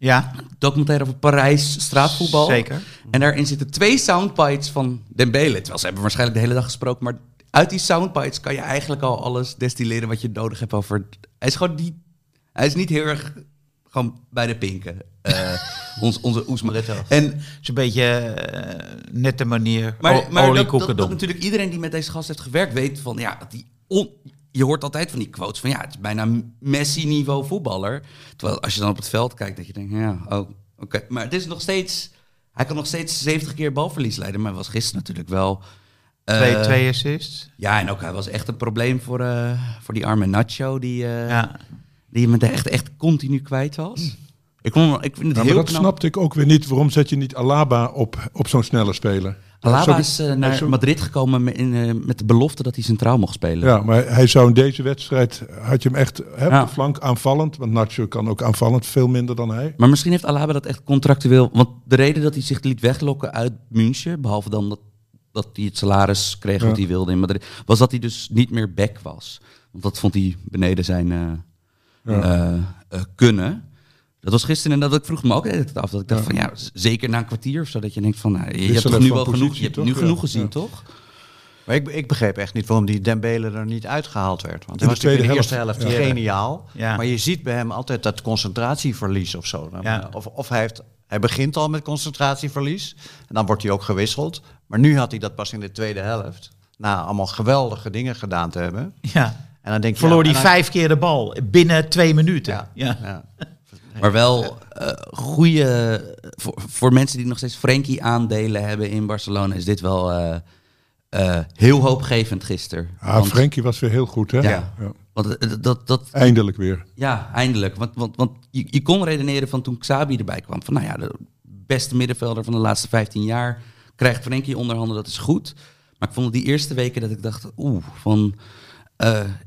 Ja, Documentaire over Parijs straatvoetbal. zeker. En daarin zitten twee soundbites van Dembele. Terwijl ze hebben waarschijnlijk de hele dag gesproken. Maar uit die soundbites kan je eigenlijk al alles destilleren wat je nodig hebt over... Hij is gewoon niet... Hij is niet heel erg gewoon bij de pinken. Eh, ons, onze Oesman. En, Het is een beetje eh, nette manier. maar maar dat, dat, oliekoekendom. dat natuurlijk iedereen die met deze gast heeft gewerkt weet van... Ja, dat die on- je hoort altijd van die quotes van... Ja, het is bijna Messi-niveau voetballer. Terwijl als je dan op het veld kijkt, dat je denkt... Ja, oh, oké. Maar het is nog steeds... Hij kan nog steeds 70 keer balverlies leiden. Maar hij was gisteren natuurlijk wel... eh, twee, twee assists. Ja, en ook hij was echt een probleem voor, eh, voor die arme Nacho... die, eh Ja. die hem echt, echt continu kwijt was. Ik, vond, ik vind het Ja, maar heel dat knap. snapte ik ook weer niet. Waarom zet je niet Alaba op, op zo'n snelle speler? Alaba Zo- is eh, naar Madrid gekomen met, in, eh, met de belofte dat hij centraal mocht spelen. Ja, maar hij zou in deze wedstrijd, had je hem echt hè, op Ja. de flank aanvallend. Want Nacho kan ook aanvallend veel minder dan hij. Maar misschien heeft Alaba dat echt contractueel... Want de reden dat hij zich liet weglokken uit München... behalve dan dat, dat hij het salaris kreeg wat Ja. hij wilde in Madrid... was dat hij dus niet meer back was. Want dat vond hij beneden zijn eh, Ja. eh, eh, kunnen. Dat was gisteren en dat ik vroeg me ook af. Dat ik dacht van ja, zeker na een kwartier of zo... dat je denkt van nou, je, hebt toch nu wel genoeg, je hebt toch? nu genoeg gezien, Ja. toch? Maar ik, ik begreep echt niet waarom die Dembele er niet uitgehaald werd. Want hij was natuurlijk in de eerste helft helft, ja. geniaal. Ja. Maar je ziet bij hem altijd dat concentratieverlies of zo. Ja. Of, of hij, heeft, hij begint al met concentratieverlies. En dan wordt hij ook gewisseld. Maar nu had hij dat pas in de tweede helft. Na allemaal geweldige dingen gedaan te hebben. ja. En dan denk je, Verloor hij vijf keer de bal binnen twee minuten. Ja. Maar wel eh goede... Voor, voor mensen die nog steeds Frenkie aandelen hebben in Barcelona... is dit wel eh, eh, heel hoopgevend gisteren. Ah, Want- Frenkie was weer heel goed, hè? Ja. Ja. Want dat, dat, Eindelijk weer. ja, eindelijk. Want, want, want je, je kon redeneren van toen Xabi erbij kwam. Van nou ja, de beste middenvelder van de laatste 15 jaar krijgt Frenkie onderhanden, dat is goed. Maar ik vond het die eerste weken dat ik dacht, oeh, van...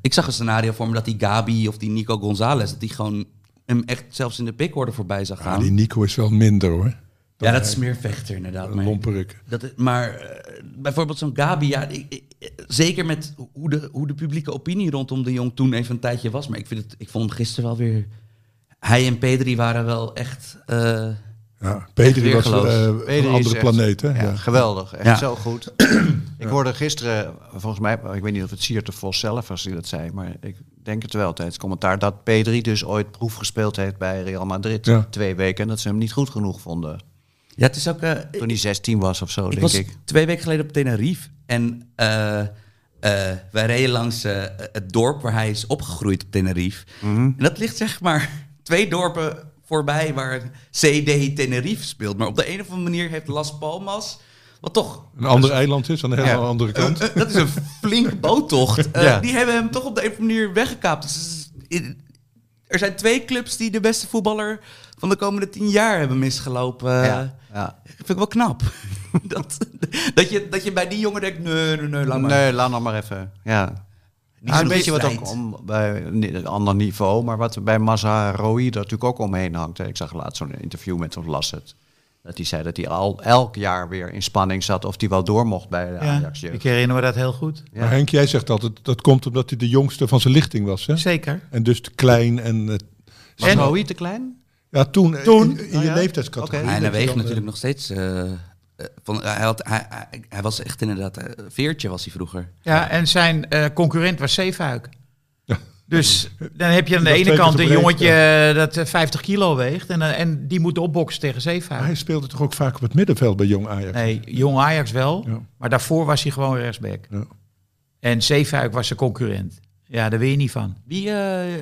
ik zag een scenario voor me dat die Gabi of die Nico Gonzalez... dat die gewoon hem echt zelfs in de pickorde voorbij zag gaan. Die Nico is wel minder, hoor. ja, dat is meer vechter inderdaad. Een lomperik. dat, is- maar eh, bijvoorbeeld zo'n Gabi, ja, ik- ik- zeker met hoe de, hoe de publieke opinie rondom de jong toen even een tijdje was. Maar ik, vind het, ik vond gisteren wel weer... Hij en Pedri waren wel echt... eh, Ja, Pedri was eh, Pedri een andere echt- planeet, hè? Ja, Ja. geweldig. Echt Ja. zo goed. ik hoorde gisteren, volgens mij, ik weet niet of het Siert de Vos zelf was die dat zei, maar ik denk het wel tijdens het commentaar, dat P3 dus ooit proef gespeeld heeft bij Real Madrid. Ja. Twee weken en dat ze hem niet goed genoeg vonden. ja, het is ook... eh, Toen hij 16 was of zo, ik denk was ik. twee weken geleden op Tenerife. En eh, eh, wij reden langs het dorp waar hij is opgegroeid op Tenerife. Mhm. En dat ligt zeg maar twee dorpen voorbij waar CD Tenerife speelt. Maar op de een of andere manier heeft Las Palmas... Wat toch Een ander eiland is aan de hele Ja. andere kant. Eh, dat is een flinke boottocht. Eh, Ja. Die hebben hem toch op de een of andere manier weggekaapt. Dus er zijn twee clubs die de beste voetballer van de komende tien jaar hebben misgelopen. ja, ja. Vind ik wel knap. dat, dat, je, dat je bij die jongen denkt, nee, nee, nee, laat maar. Nee, laat nog maar even. Ja. Niet Ah, een genoeg beetje wat ook om, bij een ander niveau, maar wat bij Mazraoui er natuurlijk ook omheen hangt. Ik zag laatst zo'n interview met hem Lasset. Dat hij zei dat hij al elk jaar weer in spanning zat of hij wel door mocht bij de Ajax Ja, jeugd. ik herinner me dat heel goed. Ja. Maar Henk, jij zegt altijd, dat komt omdat hij de jongste van zijn lichting was, hè? Zeker. En dus te klein en... eh, Mazraoui te klein? ja, toen, eh, Toen? in, in Oh, je ja? leeftijdscategorie. Hij weegt dan, eh, natuurlijk nog steeds. van, hij, had, hij, hij, hij was echt inderdaad. veertje was hij vroeger. Ja, en zijn eh, concurrent was Zeefuik. Dus dan heb je aan de ene kant een jongetje eh, dat eh, 50 kilo weegt. En, eh, en die moet opboksen tegen Zeefuik. hij speelde toch ook vaak op het middenveld bij Jong Ajax? Nee, jong Ajax wel. Ja. Maar daarvoor was hij gewoon rechtsback. Ja. En Zeefuik was zijn concurrent. Ja, daar wil je niet van. Wie, eh, eh,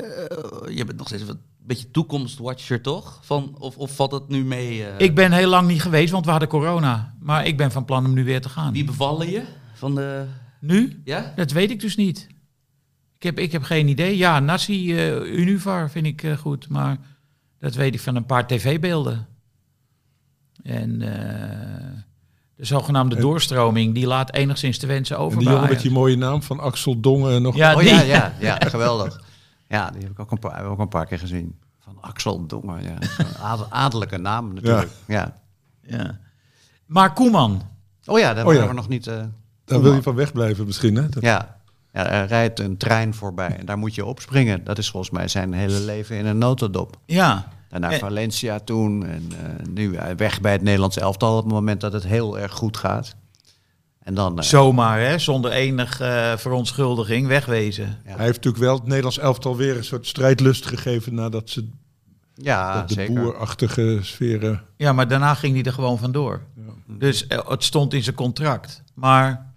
je bent nog steeds wat een beetje toekomstwatcher, toch? Van, of, of valt het nu mee? eh, Ik ben heel lang niet geweest, want we hadden corona. Maar ik ben van plan om nu weer te gaan. Wie bevallen je? Van de, Nu? ja? Dat weet ik dus niet. Ik heb, ik heb geen idee. Ja, Nassi eh Univar vind ik eh, goed. Maar dat weet ik van een paar tv-beelden. En eh, de zogenaamde En- doorstroming, die laat enigszins te wensen En over die bij jongen met die mooie naam van Axel Dongen nog. Ja, Oh die. ja, ja, ja, geweldig. Ja, die heb ik ook een paar, ook een paar keer gezien. Van Axel Dongen, ja. Zo'n adel- adellijke naam natuurlijk. Ja. Ja. Maar Koeman, Oh ja, daar Oh ja. waren we nog niet... eh, Daar wil je van wegblijven misschien, hè? Dat- ja. Ja, er rijdt een trein voorbij en daar moet je opspringen. Dat is volgens mij zijn hele leven in een notendop. ja. En naar En- Valencia toen en eh, nu eh, weg bij het Nederlands elftal op het moment dat het heel erg goed gaat. En dan... eh, Zomaar, hè, zonder enige verontschuldiging, wegwezen. Ja. Hij heeft natuurlijk wel het Nederlands elftal weer een soort strijdlust gegeven nadat ze ja, dat de zeker. boerachtige sferen. Ja, maar daarna ging hij er gewoon vandoor. Dus eh, het stond in zijn contract. Maar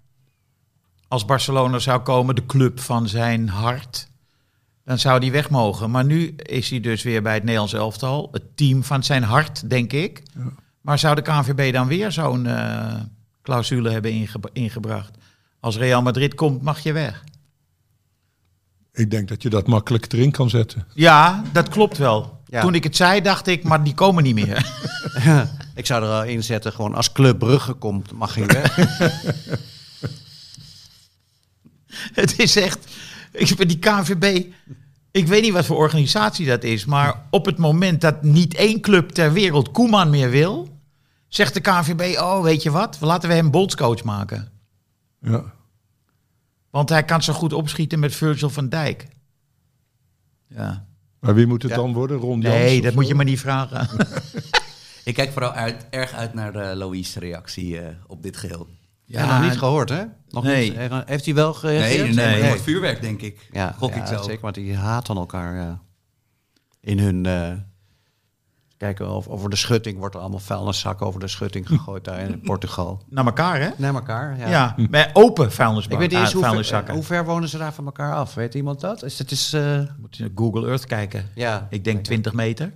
als Barcelona zou komen, de club van zijn hart, dan zou hij weg mogen. Maar nu is hij dus weer bij het Nederlands elftal, het team van zijn hart, denk ik. Maar zou de KNVB dan weer zo'n eh, clausule hebben ingebracht? Als Real Madrid komt, mag je weg. Ik denk dat je dat makkelijk erin kan zetten. Ja, dat klopt wel. Ja. Toen ik het zei, dacht ik, maar die komen niet meer. Ik zou er al in zetten, gewoon als Club Brugge komt, mag je weg. Het is echt. Ik ben die KNVB. Ik weet niet wat voor organisatie dat is. Maar op het moment dat niet één club ter wereld Koeman meer wil. Zegt de KNVB: Oh, weet je wat? Laten we hem bondscoach maken. Ja. Want hij kan zo goed opschieten met Virgil van Dijk. Ja. Maar wie moet het Ja. dan worden? Ron Jans Nee, dat zo? moet je maar niet vragen. Ik kijk vooral uit, erg uit naar Louise reactie eh, op dit geheel. Ja, nog niet gehoord, hè? Nog Nee. niet. Heeft hij wel gereageerd? nee, nee, Nee. het vuurwerk, denk ik. Ja, Gok ja, ik zeker, want die haten elkaar. Ja. In hun... eh, kijken of over de schutting wordt er allemaal vuilniszakken over de schutting gegooid daar in Portugal. Naar elkaar, hè? Naar elkaar, ja. Ja, bij open vuilnisbak. Ik weet niet eens ah, hoe ver, vuilniszakken. hoe ver wonen ze daar van elkaar af. Weet iemand dat? Is het is, eh, Moet je naar Google Earth kijken. ja. Ik denk 20 meter.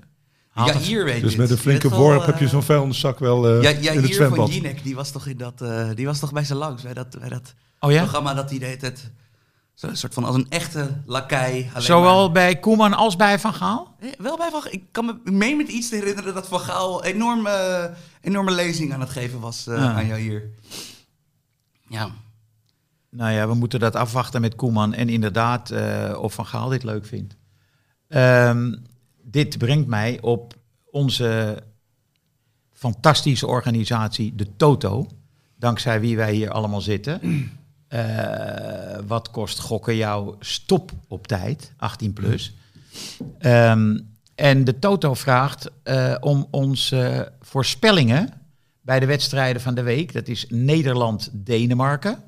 Haalt Ja, hier weet Dus dit. met een flinke Je worp eh, heb je zo'n vuilniszak wel eh, Ja, ja in het hier van zwembad. Jinek, die was toch in dat, eh, die was toch bij ze langs bij dat, bij dat Oh ja? programma dat hij deed het zo'n soort van als een echte lakai. alleen Zowel maar- bij Koeman als bij Van Gaal? Eh, Wel bij Van Ik kan me ik meen met iets te herinneren dat Van Gaal enorme, enorme lezing aan het geven was eh, Ah. aan jou hier. Ja. Nou ja, we moeten dat afwachten met Koeman. En inderdaad, eh, of Van Gaal dit leuk vindt. Ehm, dit brengt mij op onze fantastische organisatie, de Toto. Dankzij wie wij hier allemaal zitten. Eh, wat kost gokken jou stop op tijd, 18 plus. Ehm, en de Toto vraagt eh, om onze voorspellingen bij de wedstrijden van de week. Dat is Nederland-Denemarken.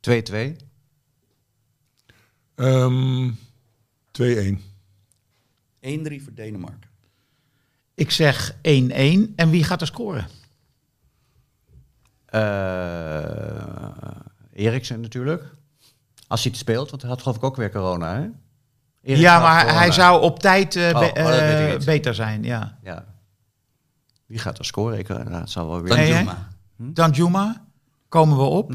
2-2. Ehm, 2-1. 1-3 voor Denemarken. Ik zeg 1-1. En wie gaat er scoren? Eh Eriksen natuurlijk. Als hij het speelt, want hij had geloof ik ook weer corona, hè? Eriksen ja, maar corona. hij zou op tijd eh, Oh, be- oh, eh, beter zijn. Ja. Ja. Wie gaat er scoren? Ik, zal wel weer... Dan Nee, hè? Juma. Dan Juma, komen we op.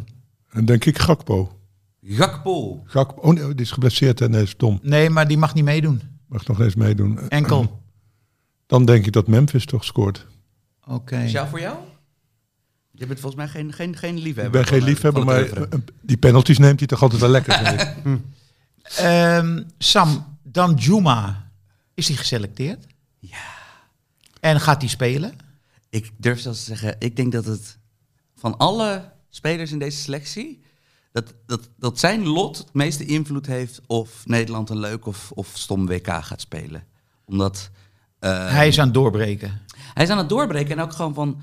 En denk ik Gakpo. Gakpo. Gakpo. Oh nee, die is geblesseerd en is dom. Nee, maar die mag niet meedoen. Mag nog eens meedoen. Enkel. Dan denk ik dat Memphis toch scoort. Oké. Is jou voor jou? Je bent volgens mij geen, geen, geen liefhebber. Ik ben geen eh, liefhebber, maar oeuvre. eh, die penalties neemt hij toch altijd wel lekker, vind ik. Ehm, Sam, dan Juma. Is hij geselecteerd? Ja. En gaat hij spelen? Ik durf zelfs te zeggen, ik denk dat het van alle spelers in deze selectie, dat, dat, dat zijn lot het meeste invloed heeft of Nederland een leuk of, of stom WK gaat spelen. Omdat eh, hij is aan het doorbreken. hij is aan het doorbreken en ook gewoon van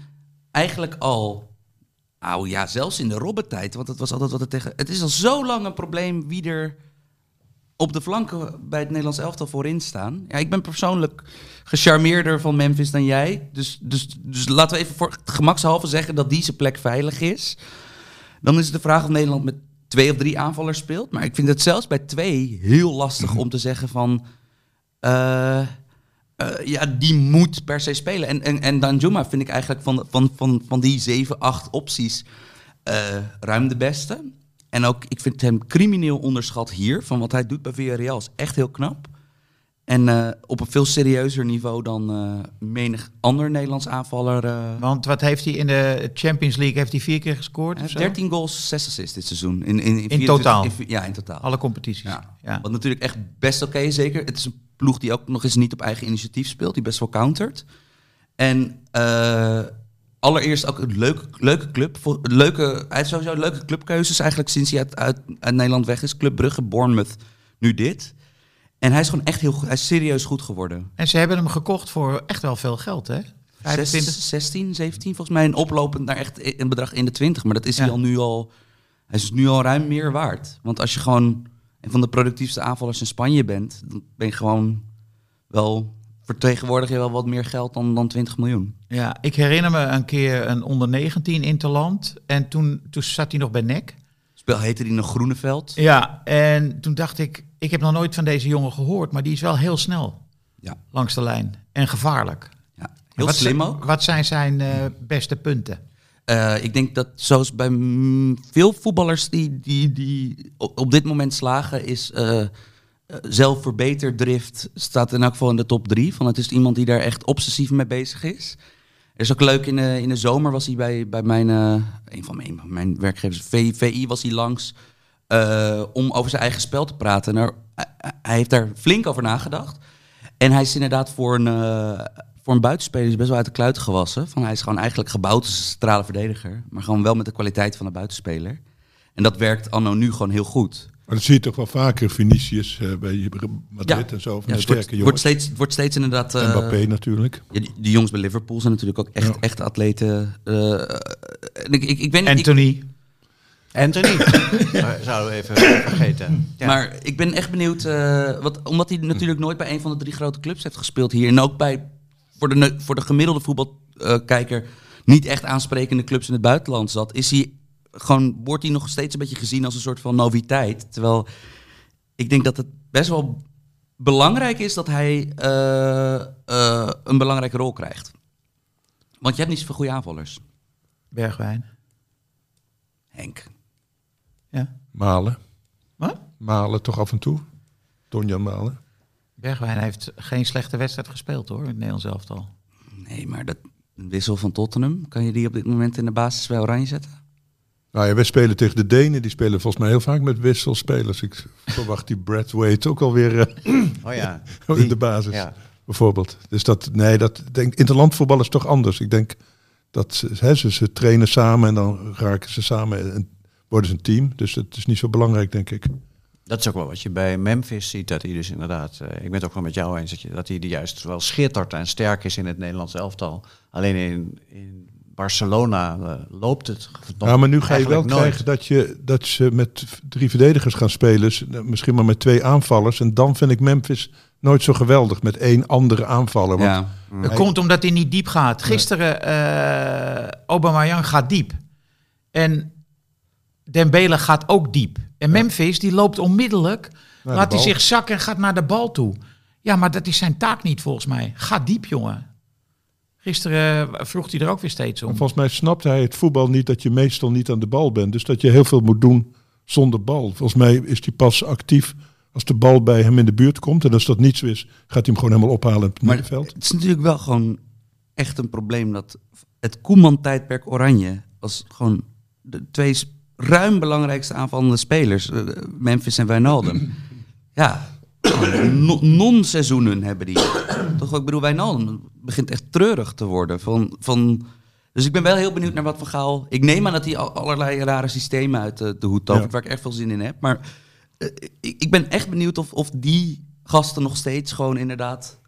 eigenlijk al, nou ja, zelfs in de Robben-tijd, want het was altijd wat het tegen, het is al zo lang een probleem wie er op de flanken bij het Nederlands elftal voorin staan. Ja, ik ben persoonlijk gecharmeerder van Memphis dan jij. Dus, dus, dus laten we even voor gemakshalve zeggen dat die zijn plek veilig is. Dan is het de vraag of Nederland met twee of drie aanvallers speelt. Maar ik vind het zelfs bij twee heel lastig om te zeggen van... eh, eh, ja, die moet per se spelen. En, en, en Danjuma vind ik eigenlijk van, van, van, van die zeven, acht opties eh, ruim de beste. En ook, ik vind hem crimineel onderschat hier. Van wat hij doet bij Villarreal is echt heel knap. En eh, op een veel serieuzer niveau dan eh, menig ander Nederlands aanvaller. eh. Want wat heeft hij in de Champions League? Heeft hij vier keer gescoord? Hij of heeft zo? 13 goals, 6 assists dit seizoen. In, in, in, totaal? in- ja, in totaal. Alle competities. Ja. Ja. Wat natuurlijk echt best oké zeker. Het is een ploeg die ook nog eens niet op eigen initiatief speelt, die best wel countert. En allereerst ook een leuke, leuke club. Voor, leuke, hij heeft sowieso leuke clubkeuzes eigenlijk sinds hij uit, uit, uit Nederland weg is. Club Brugge, Bournemouth, nu dit. En hij is gewoon echt heel goed, hij is serieus goed geworden. En ze hebben hem gekocht voor echt wel veel geld, hè? 25. Zes- 16, 17 volgens mij. En oplopend naar echt een bedrag in de 20. Maar dat is hij al nu al. Hij is nu al ruim meer waard. Want als je gewoon een van de productiefste aanvallers in Spanje bent, dan ben je gewoon wel. Vertegenwoordig je wel wat meer geld dan, dan 20 miljoen. Ja, ik herinner me een keer een onder 19 interland. En toen, toen zat hij nog bij NEC. Speel heette die nog Groeneveld. Ja, en toen dacht ik, ik heb nog nooit van deze jongen gehoord, maar die is wel heel snel Ja, langs de lijn. En gevaarlijk. ja. heel wat slim zijn- ook. Wat zijn zijn eh, beste punten? Eh, ik denk dat zoals bij veel voetballers die, die, die op, dit moment slagen, is eh eh, zelfverbeterdrift staat in elk geval in de top drie. Van het is iemand die daar echt obsessief mee bezig is. Er is ook leuk, in de, in de zomer was hij bij, bij mijn, een van mijn, mijn werkgevers, VI, was hij langs eh, om over zijn eigen spel te praten. En er- hij- heeft daar flink over nagedacht. En hij is inderdaad voor een, eh, voor een buitenspeler best wel uit de kluiten gewassen. Van hij is gewoon eigenlijk gebouwd als een centrale verdediger. Maar gewoon wel met de kwaliteit van een buitenspeler. En dat werkt anno nu gewoon heel goed. Maar dat zie je toch wel vaker, Vinicius eh, bij Madrid Ja. en zo. Van Ja, de het wordt, sterke wordt, jongens. steeds, wordt steeds inderdaad... eh, Mbappé natuurlijk. ja, die, die jongens bij Liverpool zijn natuurlijk ook echt, Ja. echt atleten. eh, en ik, ik, ik ben, ik, Anthony. Zouden we even vergeten. Ja. Maar ik ben echt benieuwd, eh, wat, omdat hij natuurlijk nooit bij een van de drie grote clubs heeft gespeeld hier. En ook bij, voor de, voor de gemiddelde voetbalkijker, niet echt aansprekende clubs in het buitenland zat. Is hij gewoon, wordt hij nog steeds een beetje gezien als een soort van noviteit. Terwijl ik denk dat het best wel belangrijk is dat hij eh, eh, een belangrijke rol krijgt. Want je hebt niet zoveel goede aanvallers. Bergwijn. Henk. Ja. Malen. Wat? Malen toch af en toe. Donjan Malen. Bergwijn heeft geen slechte wedstrijd gespeeld hoor, in het Nederlands elftal. Nee, maar dat een wissel van Tottenham, kan je die op dit moment in de basis bij Oranje zetten? Nou ja, wij spelen tegen de Denen. Die spelen volgens mij heel vaak met wisselspelers. Ik verwacht die Brad Wade ook alweer eh, Oh ja. in de basis. Ja. Bijvoorbeeld. Dus dat, nee, dat denk interlandvoetbal is toch anders. Ik denk dat ze, hè, ze, ze trainen samen en dan raken ze samen en worden ze een team. Dus het is niet zo belangrijk, denk ik. Dat is ook wel wat je bij Memphis ziet. Dat hij dus inderdaad, eh, ik ben het ook wel met jou eens, dat, je, dat hij die juist wel schittert en sterk is in het Nederlands elftal. Alleen in, in Barcelona eh, loopt het nog Ja, maar nu ga je wel nooit. krijgen dat, je, dat ze met drie verdedigers gaan spelen. Misschien maar met twee aanvallers. En dan vind ik Memphis nooit zo geweldig met één andere aanvaller. Want Ja. Dat komt omdat hij niet diep gaat. Gisteren, eh Aubameyang gaat diep. En Dembele gaat ook diep. En Memphis, die loopt onmiddellijk. de laat hij zich zakken en gaat naar de bal toe. Ja, maar dat is zijn taak niet volgens mij. Ga diep, jongen. Gisteren eh, vroeg hij er ook weer steeds om. volgens mij snapt hij het voetbal niet dat je meestal niet aan de bal bent. Dus dat je heel veel moet doen zonder bal. Volgens mij is hij pas actief als de bal bij hem in de buurt komt. En als dat niet zo is, gaat hij hem gewoon helemaal ophalen in het Maar middenveld. het is natuurlijk wel gewoon echt een probleem dat het Koeman-tijdperk Oranje als gewoon de twee ruim belangrijkste aanvallende spelers, eh, Memphis en Wijnaldum. ja, no- non-seizoenen hebben die. Toch, ik bedoel, Wijnaldum begint echt treurig te worden. Van, van, dus ik ben wel heel benieuwd naar wat Van Gaal... Ik neem aan dat hij al- allerlei rare systemen uit de, de hoed tovert, Ja. waar ik echt veel zin in heb. Maar eh, ik, ik ben echt benieuwd of, of die gasten nog steeds gewoon inderdaad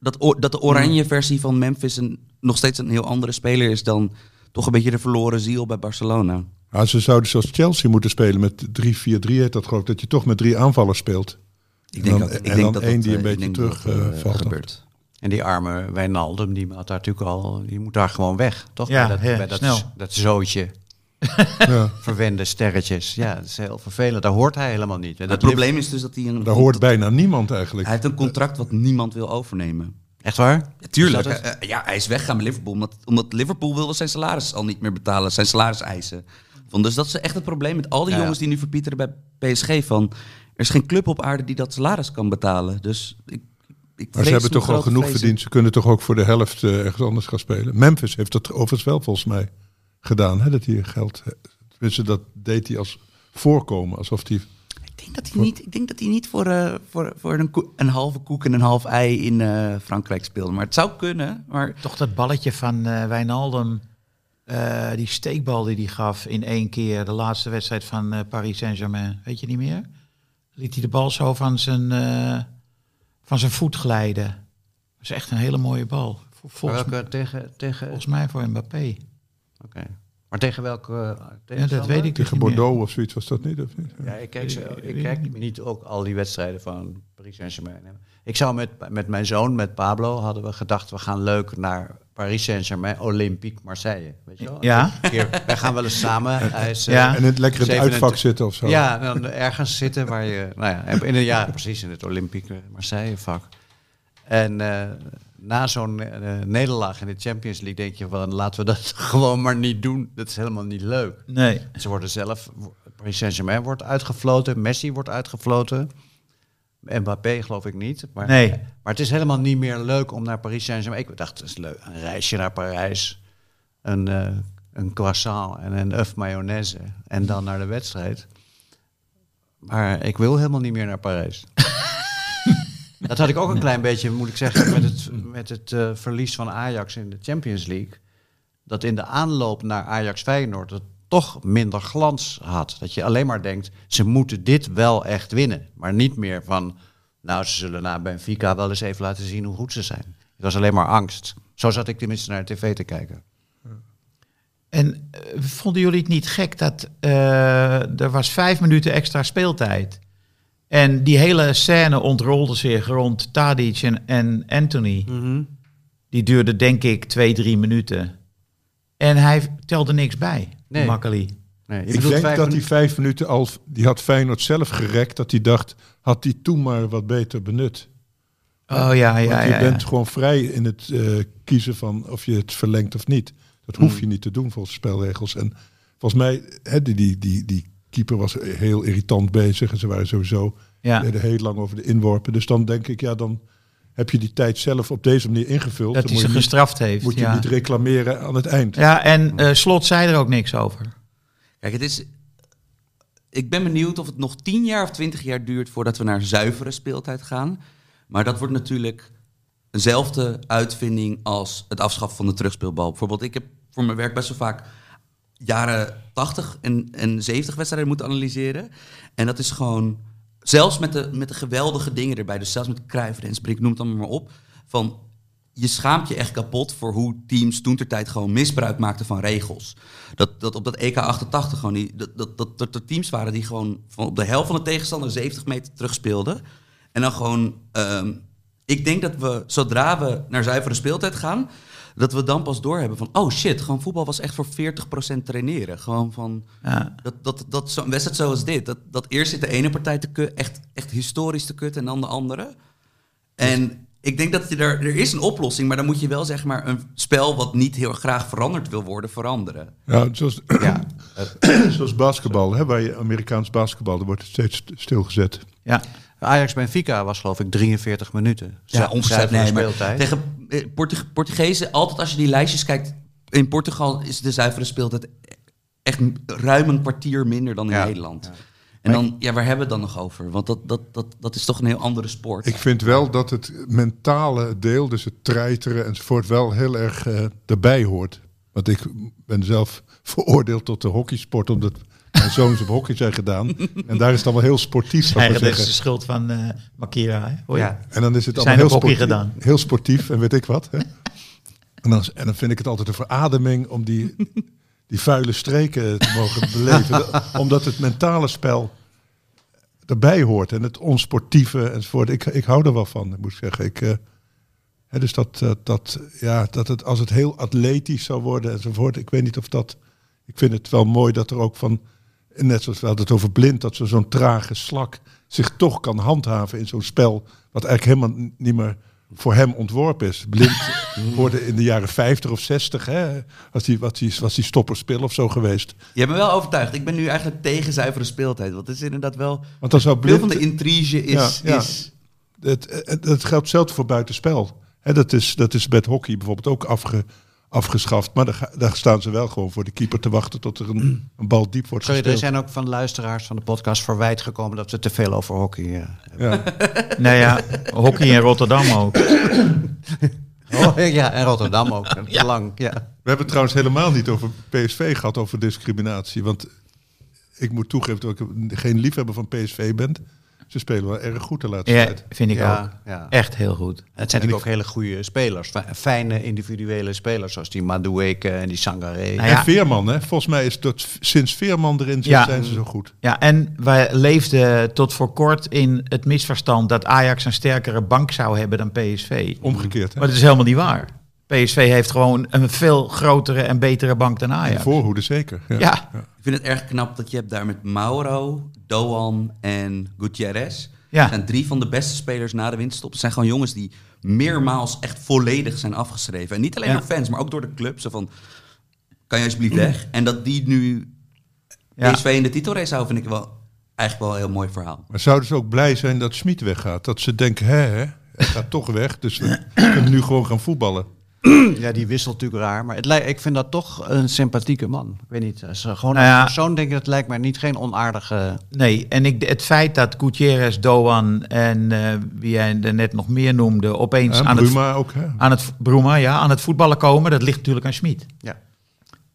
dat, dat de oranje versie van Memphis een, nog steeds een heel andere speler is dan toch een beetje de verloren ziel bij Barcelona. Ja, ze zouden zoals Chelsea moeten spelen met 3-4-3 heet dat geloof ik. Dat je toch met drie aanvallers speelt. Ik En dan- en dan één die een eh, beetje ik denk dat terug, dat, eh, eh, valt gebeurt. En die arme Wijnaldum, die had daar natuurlijk al, die moet daar gewoon weg, toch? Ja, bij dat, bij dat, snel. dat zootje, Ja, verwende sterretjes. Ja, dat is heel vervelend. Daar hoort hij helemaal niet. En Het dat probleem is dus dat hij een daar hoort bijna niemand eigenlijk. hij heeft een contract wat niemand wil overnemen. Echt waar? Ja, tuurlijk. Dat? Eh, eh, ja, hij is weggaan bij Liverpool omdat, omdat Liverpool wilde zijn salaris al niet meer betalen, zijn salariseisen. Van, dus dat is echt het probleem met al die Ja. jongens die nu verpieteren bij PSG van er is geen club op aarde die dat salaris kan betalen. Dus ik, ik Maar ze hebben toch al genoeg vrezen. verdiend. Ze kunnen toch ook voor de helft eh, ergens anders gaan spelen. Memphis heeft dat overigens wel volgens mij gedaan. Hè, dat hij geld... Tenminste, dat deed hij als voorkomen. Alsof hij... Ik denk dat hij niet, ik denk dat hij niet voor, eh, voor, voor een, een halve koek en een half ei in eh, Frankrijk speelde. Maar het zou kunnen. Maar Toch dat balletje van eh Wijnaldum. Eh, die steekbal die hij gaf in één keer. De laatste wedstrijd van eh, Paris Saint-Germain. Weet je niet meer? Liet hij de bal zo van zijn, eh, van zijn voet glijden. Dat is echt een hele mooie bal. Volgens, welke, tegen, tegen, volgens mij voor Mbappé. Oké. Maar tegen welke uh, Ja, dat weet ik Tegen niet meer. Bordeaux of zoiets was dat niet? Of niet? Ja, ik kijk, ik kijk niet. niet ook al die wedstrijden van Paris Saint-Germain. Ik zou met, met mijn zoon, met Pablo, hadden we gedacht... we gaan leuk naar Paris Saint-Germain, Olympique Marseille. Weet je wel? Ja. Keer- wij gaan wel eens samen. Hij is, eh, Ja. En het lekker in het 27 uitvak zitten of zo. Ja, dan ergens zitten waar je... Nou ja, in een, ja, precies, in het Olympique Marseille vak. En eh, na zo'n eh, nederlaag in de Champions League denk je van... laten we dat gewoon maar niet doen. Dat is helemaal niet leuk. Nee. Ze worden zelf, Paris Saint-Germain wordt uitgefloten, Messi wordt uitgefloten. Mbappé geloof ik niet. Maar, Nee. maar het is helemaal niet meer leuk om naar Paris Saint-Germain. Ik dacht, het is leuk. Een reisje naar Parijs, een, eh, een croissant en een œuf mayonaise. En dan naar de wedstrijd. Maar ik wil helemaal niet meer naar Parijs. Dat had ik ook een klein beetje, moet ik zeggen, met het, met het eh, verlies van Ajax in de Champions League. Dat in de aanloop naar Ajax Feyenoord het toch minder glans had. Dat je alleen maar denkt, ze moeten dit wel echt winnen. Maar niet meer van, nou ze zullen na Benfica wel eens even laten zien hoe goed ze zijn. Het was alleen maar angst. Zo zat ik tenminste naar de tv te kijken. En eh, vonden jullie het niet gek dat eh, er was vijf minuten extra speeltijd? En die hele scène ontrolde zich rond Tadic en, en Anthony. Die duurde denk ik twee, drie minuten. En hij telde niks bij, Nee. Makkeli. Nee, je Ik denk vijf dat minuten- die vijf minuten al, die had Feyenoord zelf gerekt, dat hij dacht, had hij toen maar wat beter benut. Oh ja, ja, Want ja. je ja. bent gewoon vrij in het eh, kiezen van of je het verlengt of niet. Dat hoef Hmm. je niet te doen volgens de spelregels. En volgens mij, hè, die, die, die, die keeper was heel irritant bezig. En ze waren sowieso Ja. deden heel lang over de inworpen. Dus dan denk ik, ja, dan heb je die tijd zelf op deze manier ingevuld. Dat dan hij moet ze je, niet, gestraft heeft. moet je niet reclameren aan het eind. ja, en eh, Slot zei er ook niks over. Kijk, het is. Ik ben benieuwd of het nog 10 jaar of 20 jaar duurt voordat we naar zuivere speeltijd gaan. Maar dat wordt natuurlijk eenzelfde uitvinding als het afschaffen van de terugspeelbal. Bijvoorbeeld, ik heb voor mijn werk best wel vaak jaren 80 en, en 70 wedstrijden moeten analyseren. En dat is gewoon, zelfs met de, met de geweldige dingen erbij, dus zelfs met Cruijff, Rensbrink, noem het allemaal maar op, van je schaamt je echt kapot voor hoe teams toen ter tijd gewoon misbruik maakten van regels. Dat, dat op dat EK 88 gewoon die, dat, dat, dat, dat er teams waren die gewoon van op de helft van de tegenstander 70 meter terug speelden. En dan gewoon, ehm, ik denk dat we zodra we naar zuivere speeltijd gaan, dat we dan pas doorhebben van, oh shit, gewoon voetbal was echt voor 40% traineren. Gewoon van, Ja. dat, dat, dat zo'n wedstrijd zoals dit, dat, dat eerst zit de ene partij te kut, echt, echt historisch te kut en dan de andere. En ik denk dat je er, er is een oplossing, maar dan moet je wel zeg maar een spel wat niet heel graag veranderd wil worden, veranderen. Ja, zoals, Ja, zoals basketbal, hè, waar je Amerikaans basketbal, daar wordt het steeds st- stilgezet. Ja. Ajax-Benfica was geloof ik 43 minuten. Ja, ongeveer. Nee, speeltijd. tegen Portug- Portugezen, altijd als je die lijstjes kijkt, in Portugal is de zuivere speeltijd echt ruim een kwartier minder dan in Ja. Nederland. En dan, ja, waar hebben we het dan nog over? Want dat, dat, dat, dat is toch een heel andere sport. Ik vind wel dat het mentale deel, dus het treiteren enzovoort, wel heel erg eh, erbij hoort. Want ik ben zelf veroordeeld tot de hockeysport, omdat mijn zoons op hockey zijn gedaan. En daar is het allemaal heel sportief, Eigenlijk maar is de schuld van eh Makira. Hè? Hoor je? Ja. En dan is het Zijn allemaal heel sportief, gedaan. heel sportief en weet ik wat. Hè? En, dan, en dan vind ik het altijd een verademing om die, die vuile streken te mogen beleven. Dat- Omdat het mentale spel erbij hoort en het onsportieve enzovoort. Ik, ik hou er wel van, moet ik zeggen. Ik, eh, hè, dus dat, dat, dat, ja, dat het, als het heel atletisch zou worden enzovoort. Ik weet niet of dat... Ik vind het wel mooi dat er ook van... Net zoals we hadden het over blind, dat zo- zo'n trage slak zich toch kan handhaven in zo'n spel. Wat eigenlijk helemaal niet meer voor hem ontworpen is. Blind hoorde in de jaren 50 of 60, hè, was die, was die, was die stopperspil of zo geweest. Je hebt me wel overtuigd. Ik ben nu eigenlijk tegen zuivere speeltijd. Want het is inderdaad wel... Want dan zou Veel blind, van de intrige is... Ja, ja. is Het, het, het geldt hetzelfde voor buitenspel. Hè, dat, is, dat is met hockey bijvoorbeeld ook afge, afgeschaft. Maar daar, staan ze wel gewoon voor de keeper te wachten tot er een, een bal diep wordt Sorry, er gespeeld. zijn ook van luisteraars van de podcast verwijt gekomen dat we te veel over hockey eh, hebben. Ja. Nou ja, hockey in Rotterdam ook. Oh, ja, en Rotterdam ook. Ja. Lang, ja. We hebben het trouwens helemaal niet over PSV gehad, over discriminatie. Want ik moet toegeven dat ik geen liefhebber van PSV ben. Ze spelen wel erg goed de laatste Ja, tijd. vind ik Ja, ook. ja. Echt heel goed. Het zijn natuurlijk ook hele goede spelers. Fi- Fijne individuele spelers, zoals die Madueke en die Sangaré. Nou ja. En Veerman, hè? volgens mij is dat sinds Veerman erin zit, Ja. zijn ze zo goed. Ja, en wij leefden tot voor kort in het misverstand dat Ajax een sterkere bank zou hebben dan PSV. Omgekeerd. Hè? Maar dat is helemaal niet waar. PSV heeft gewoon een veel grotere en betere bank dan De Ajax. voorhoede zeker. Ja. Ja, Ik vind het erg knap dat je hebt daar met Mauro, Doan en Gutierrez. Ja. Dat zijn drie van de beste spelers na de winterstop. Het zijn gewoon jongens die meermaals echt volledig zijn afgeschreven. En niet alleen Ja. door fans, maar ook door de club. Zo van, kan je alsjeblieft weg? En dat die nu Ja. PSV in de titelrace houden, vind ik wel eigenlijk wel een heel mooi verhaal. Maar zouden ze ook blij zijn dat Schmid weggaat? Dat ze denken, hè, hè, hij gaat toch weg, dus we kunnen nu gewoon gaan voetballen. Ja, die wisselt natuurlijk raar. Maar het lijkt, ik vind dat toch een sympathieke man. Ik weet niet. Als, gewoon Nou ja. als persoon denk ik, het lijkt mij niet geen onaardige... nee. En ik, het feit dat Gutierrez, Doan en eh, wie jij er net nog meer noemde, opeens En aan, het, Bruma ook, hè? aan, het, Bruma, ja, aan het voetballen komen, dat ligt natuurlijk aan Schmid. Ja.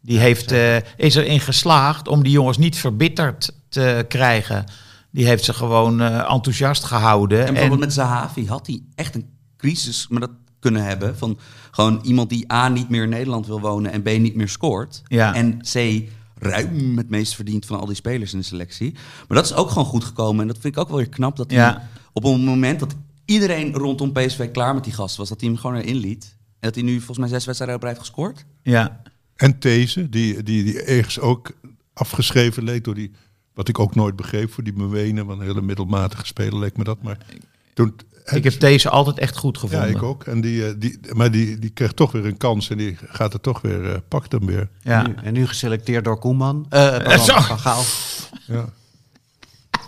Die heeft, eh, is erin geslaagd om die jongens niet verbitterd te krijgen. Die heeft ze gewoon eh, enthousiast gehouden. En bijvoorbeeld En- met Zahavi had hij echt een crisis maar dat kunnen hebben. Van gewoon iemand die A niet meer in Nederland wil wonen en B niet meer scoort. Ja. En C ruim het meest verdient van al die spelers in de selectie. Maar dat is ook gewoon goed gekomen. En dat vind ik ook wel weer knap. Dat hij op een moment dat iedereen rondom PSV klaar met die gast was, dat hij hem gewoon erin liet. En dat hij nu volgens mij zes wedstrijden op rij heeft gescoord. ja. En These, die, die, die ergens ook afgeschreven leek door die, wat ik ook nooit begreep voor die Bewenen, want een hele middelmatige speler leek me dat. Maar toen, Ik heb deze altijd echt goed ja, gevonden. ik ook. En die, eh, die, maar die, die kreeg toch weer een kans en die gaat er toch weer, eh, pakt hem weer. Ja. Nu- en nu geselecteerd door Koeman. Eh, pardon, zo. Van Gaal. Ja.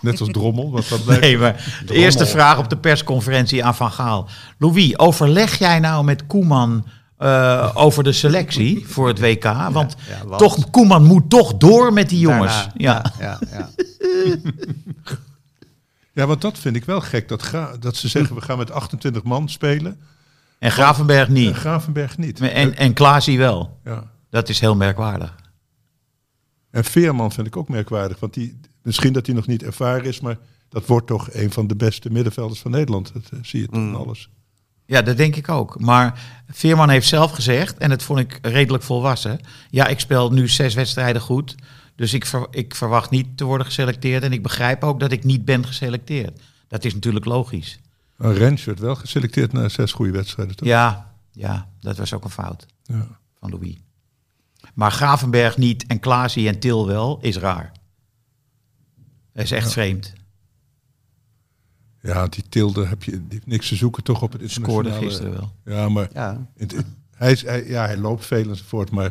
Net als Drommel, want dat. Nee, maar de eerste vraag op de persconferentie aan Van Gaal. Louis, overleg jij nou met Koeman eh, over de selectie voor het WK? Want ja, want- toch, Koeman moet toch door met die jongens. Daarna, ja. ja, ja, want dat vind ik wel gek. Dat, Gra- dat ze zeggen, we gaan met 28 man spelen. En Gravenberg En niet. Gravenberg niet. En, en Klaasie wel. ja. Dat is heel merkwaardig. En Veerman vind ik ook merkwaardig. Want die, misschien dat hij nog niet ervaren is, maar dat wordt toch een van de beste middenvelders van Nederland. Dat eh, zie je toch in alles. Ja, dat denk ik ook. Maar Veerman heeft zelf gezegd, en dat vond ik redelijk volwassen. Ja, ik speel nu zes wedstrijden goed. Dus ik, ver- ik verwacht niet te worden geselecteerd. En ik begrijp ook dat ik niet ben geselecteerd. Dat is natuurlijk logisch. Maar Rens werd wel geselecteerd na zes goede wedstrijden, toch? Ja, ja, dat was ook een fout Ja. van Louis. Maar Gravenberg niet en Klaasie en Til wel, is raar. Dat is echt vreemd. Ja, die Tilde heb je die heeft niks te zoeken toch op het Scoorde internationale... gisteren wel. Ja, maar Ja. het- het- hij, is, hij, ja, hij loopt veel enzovoort, maar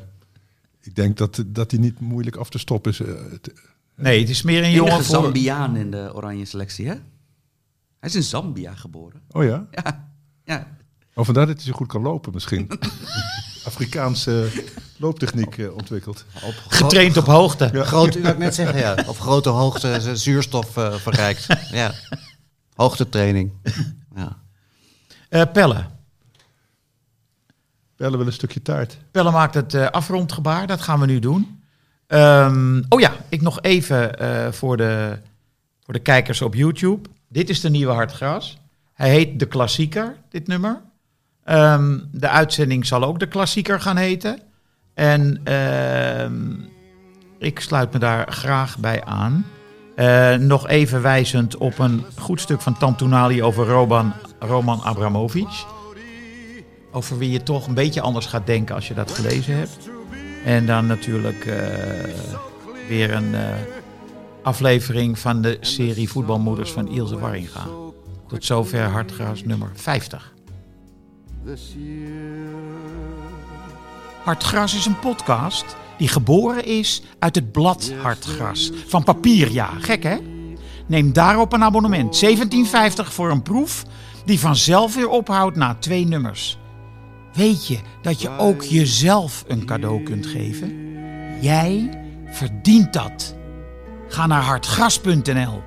ik denk dat, dat hij niet moeilijk af te stoppen is. Eh, het- Nee, het is meer een jongen voor... Zambiaan in de oranje selectie, hè? Hij is in Zambia geboren. Oh ja? Ja, ja. Oh, vandaar dat hij zo goed kan lopen misschien. Afrikaanse looptechniek eh, ontwikkeld. Op Getraind op hoogte. Groot, u ik net zeggen, ja. Op grote hoogte zuurstof eh, verrijkt. Ja. Hoogtetraining. Ja. Eh, Pelle. Bellen wel een stukje taart. Pelle maakt het eh, afrondgebaar, dat gaan we nu doen. Ehm, oh ja, ik nog even eh, voor, de, voor de kijkers op YouTube. Dit is de nieuwe Hartgras. Hij heet De Klassieker, dit nummer. Ehm, de uitzending zal ook De Klassieker gaan heten. En ehm, ik sluit me daar graag bij aan. Eh, nog even wijzend op een goed stuk van Tantunali over Roman, Roman Abramovic over wie je toch een beetje anders gaat denken als je dat gelezen hebt. En dan natuurlijk eh, weer een eh, aflevering van de serie Voetbalmoeders van Ilse Warringa. Tot zover Hartgras nummer 50. this year. Hartgras is een podcast die geboren is uit het blad Hartgras. Van papier, ja. Gek, hè? Neem daarop een abonnement. 17,50 voor een proef die vanzelf weer ophoudt na twee nummers. Weet je dat je ook jezelf een cadeau kunt geven? Jij verdient dat. Ga naar hartgras.nl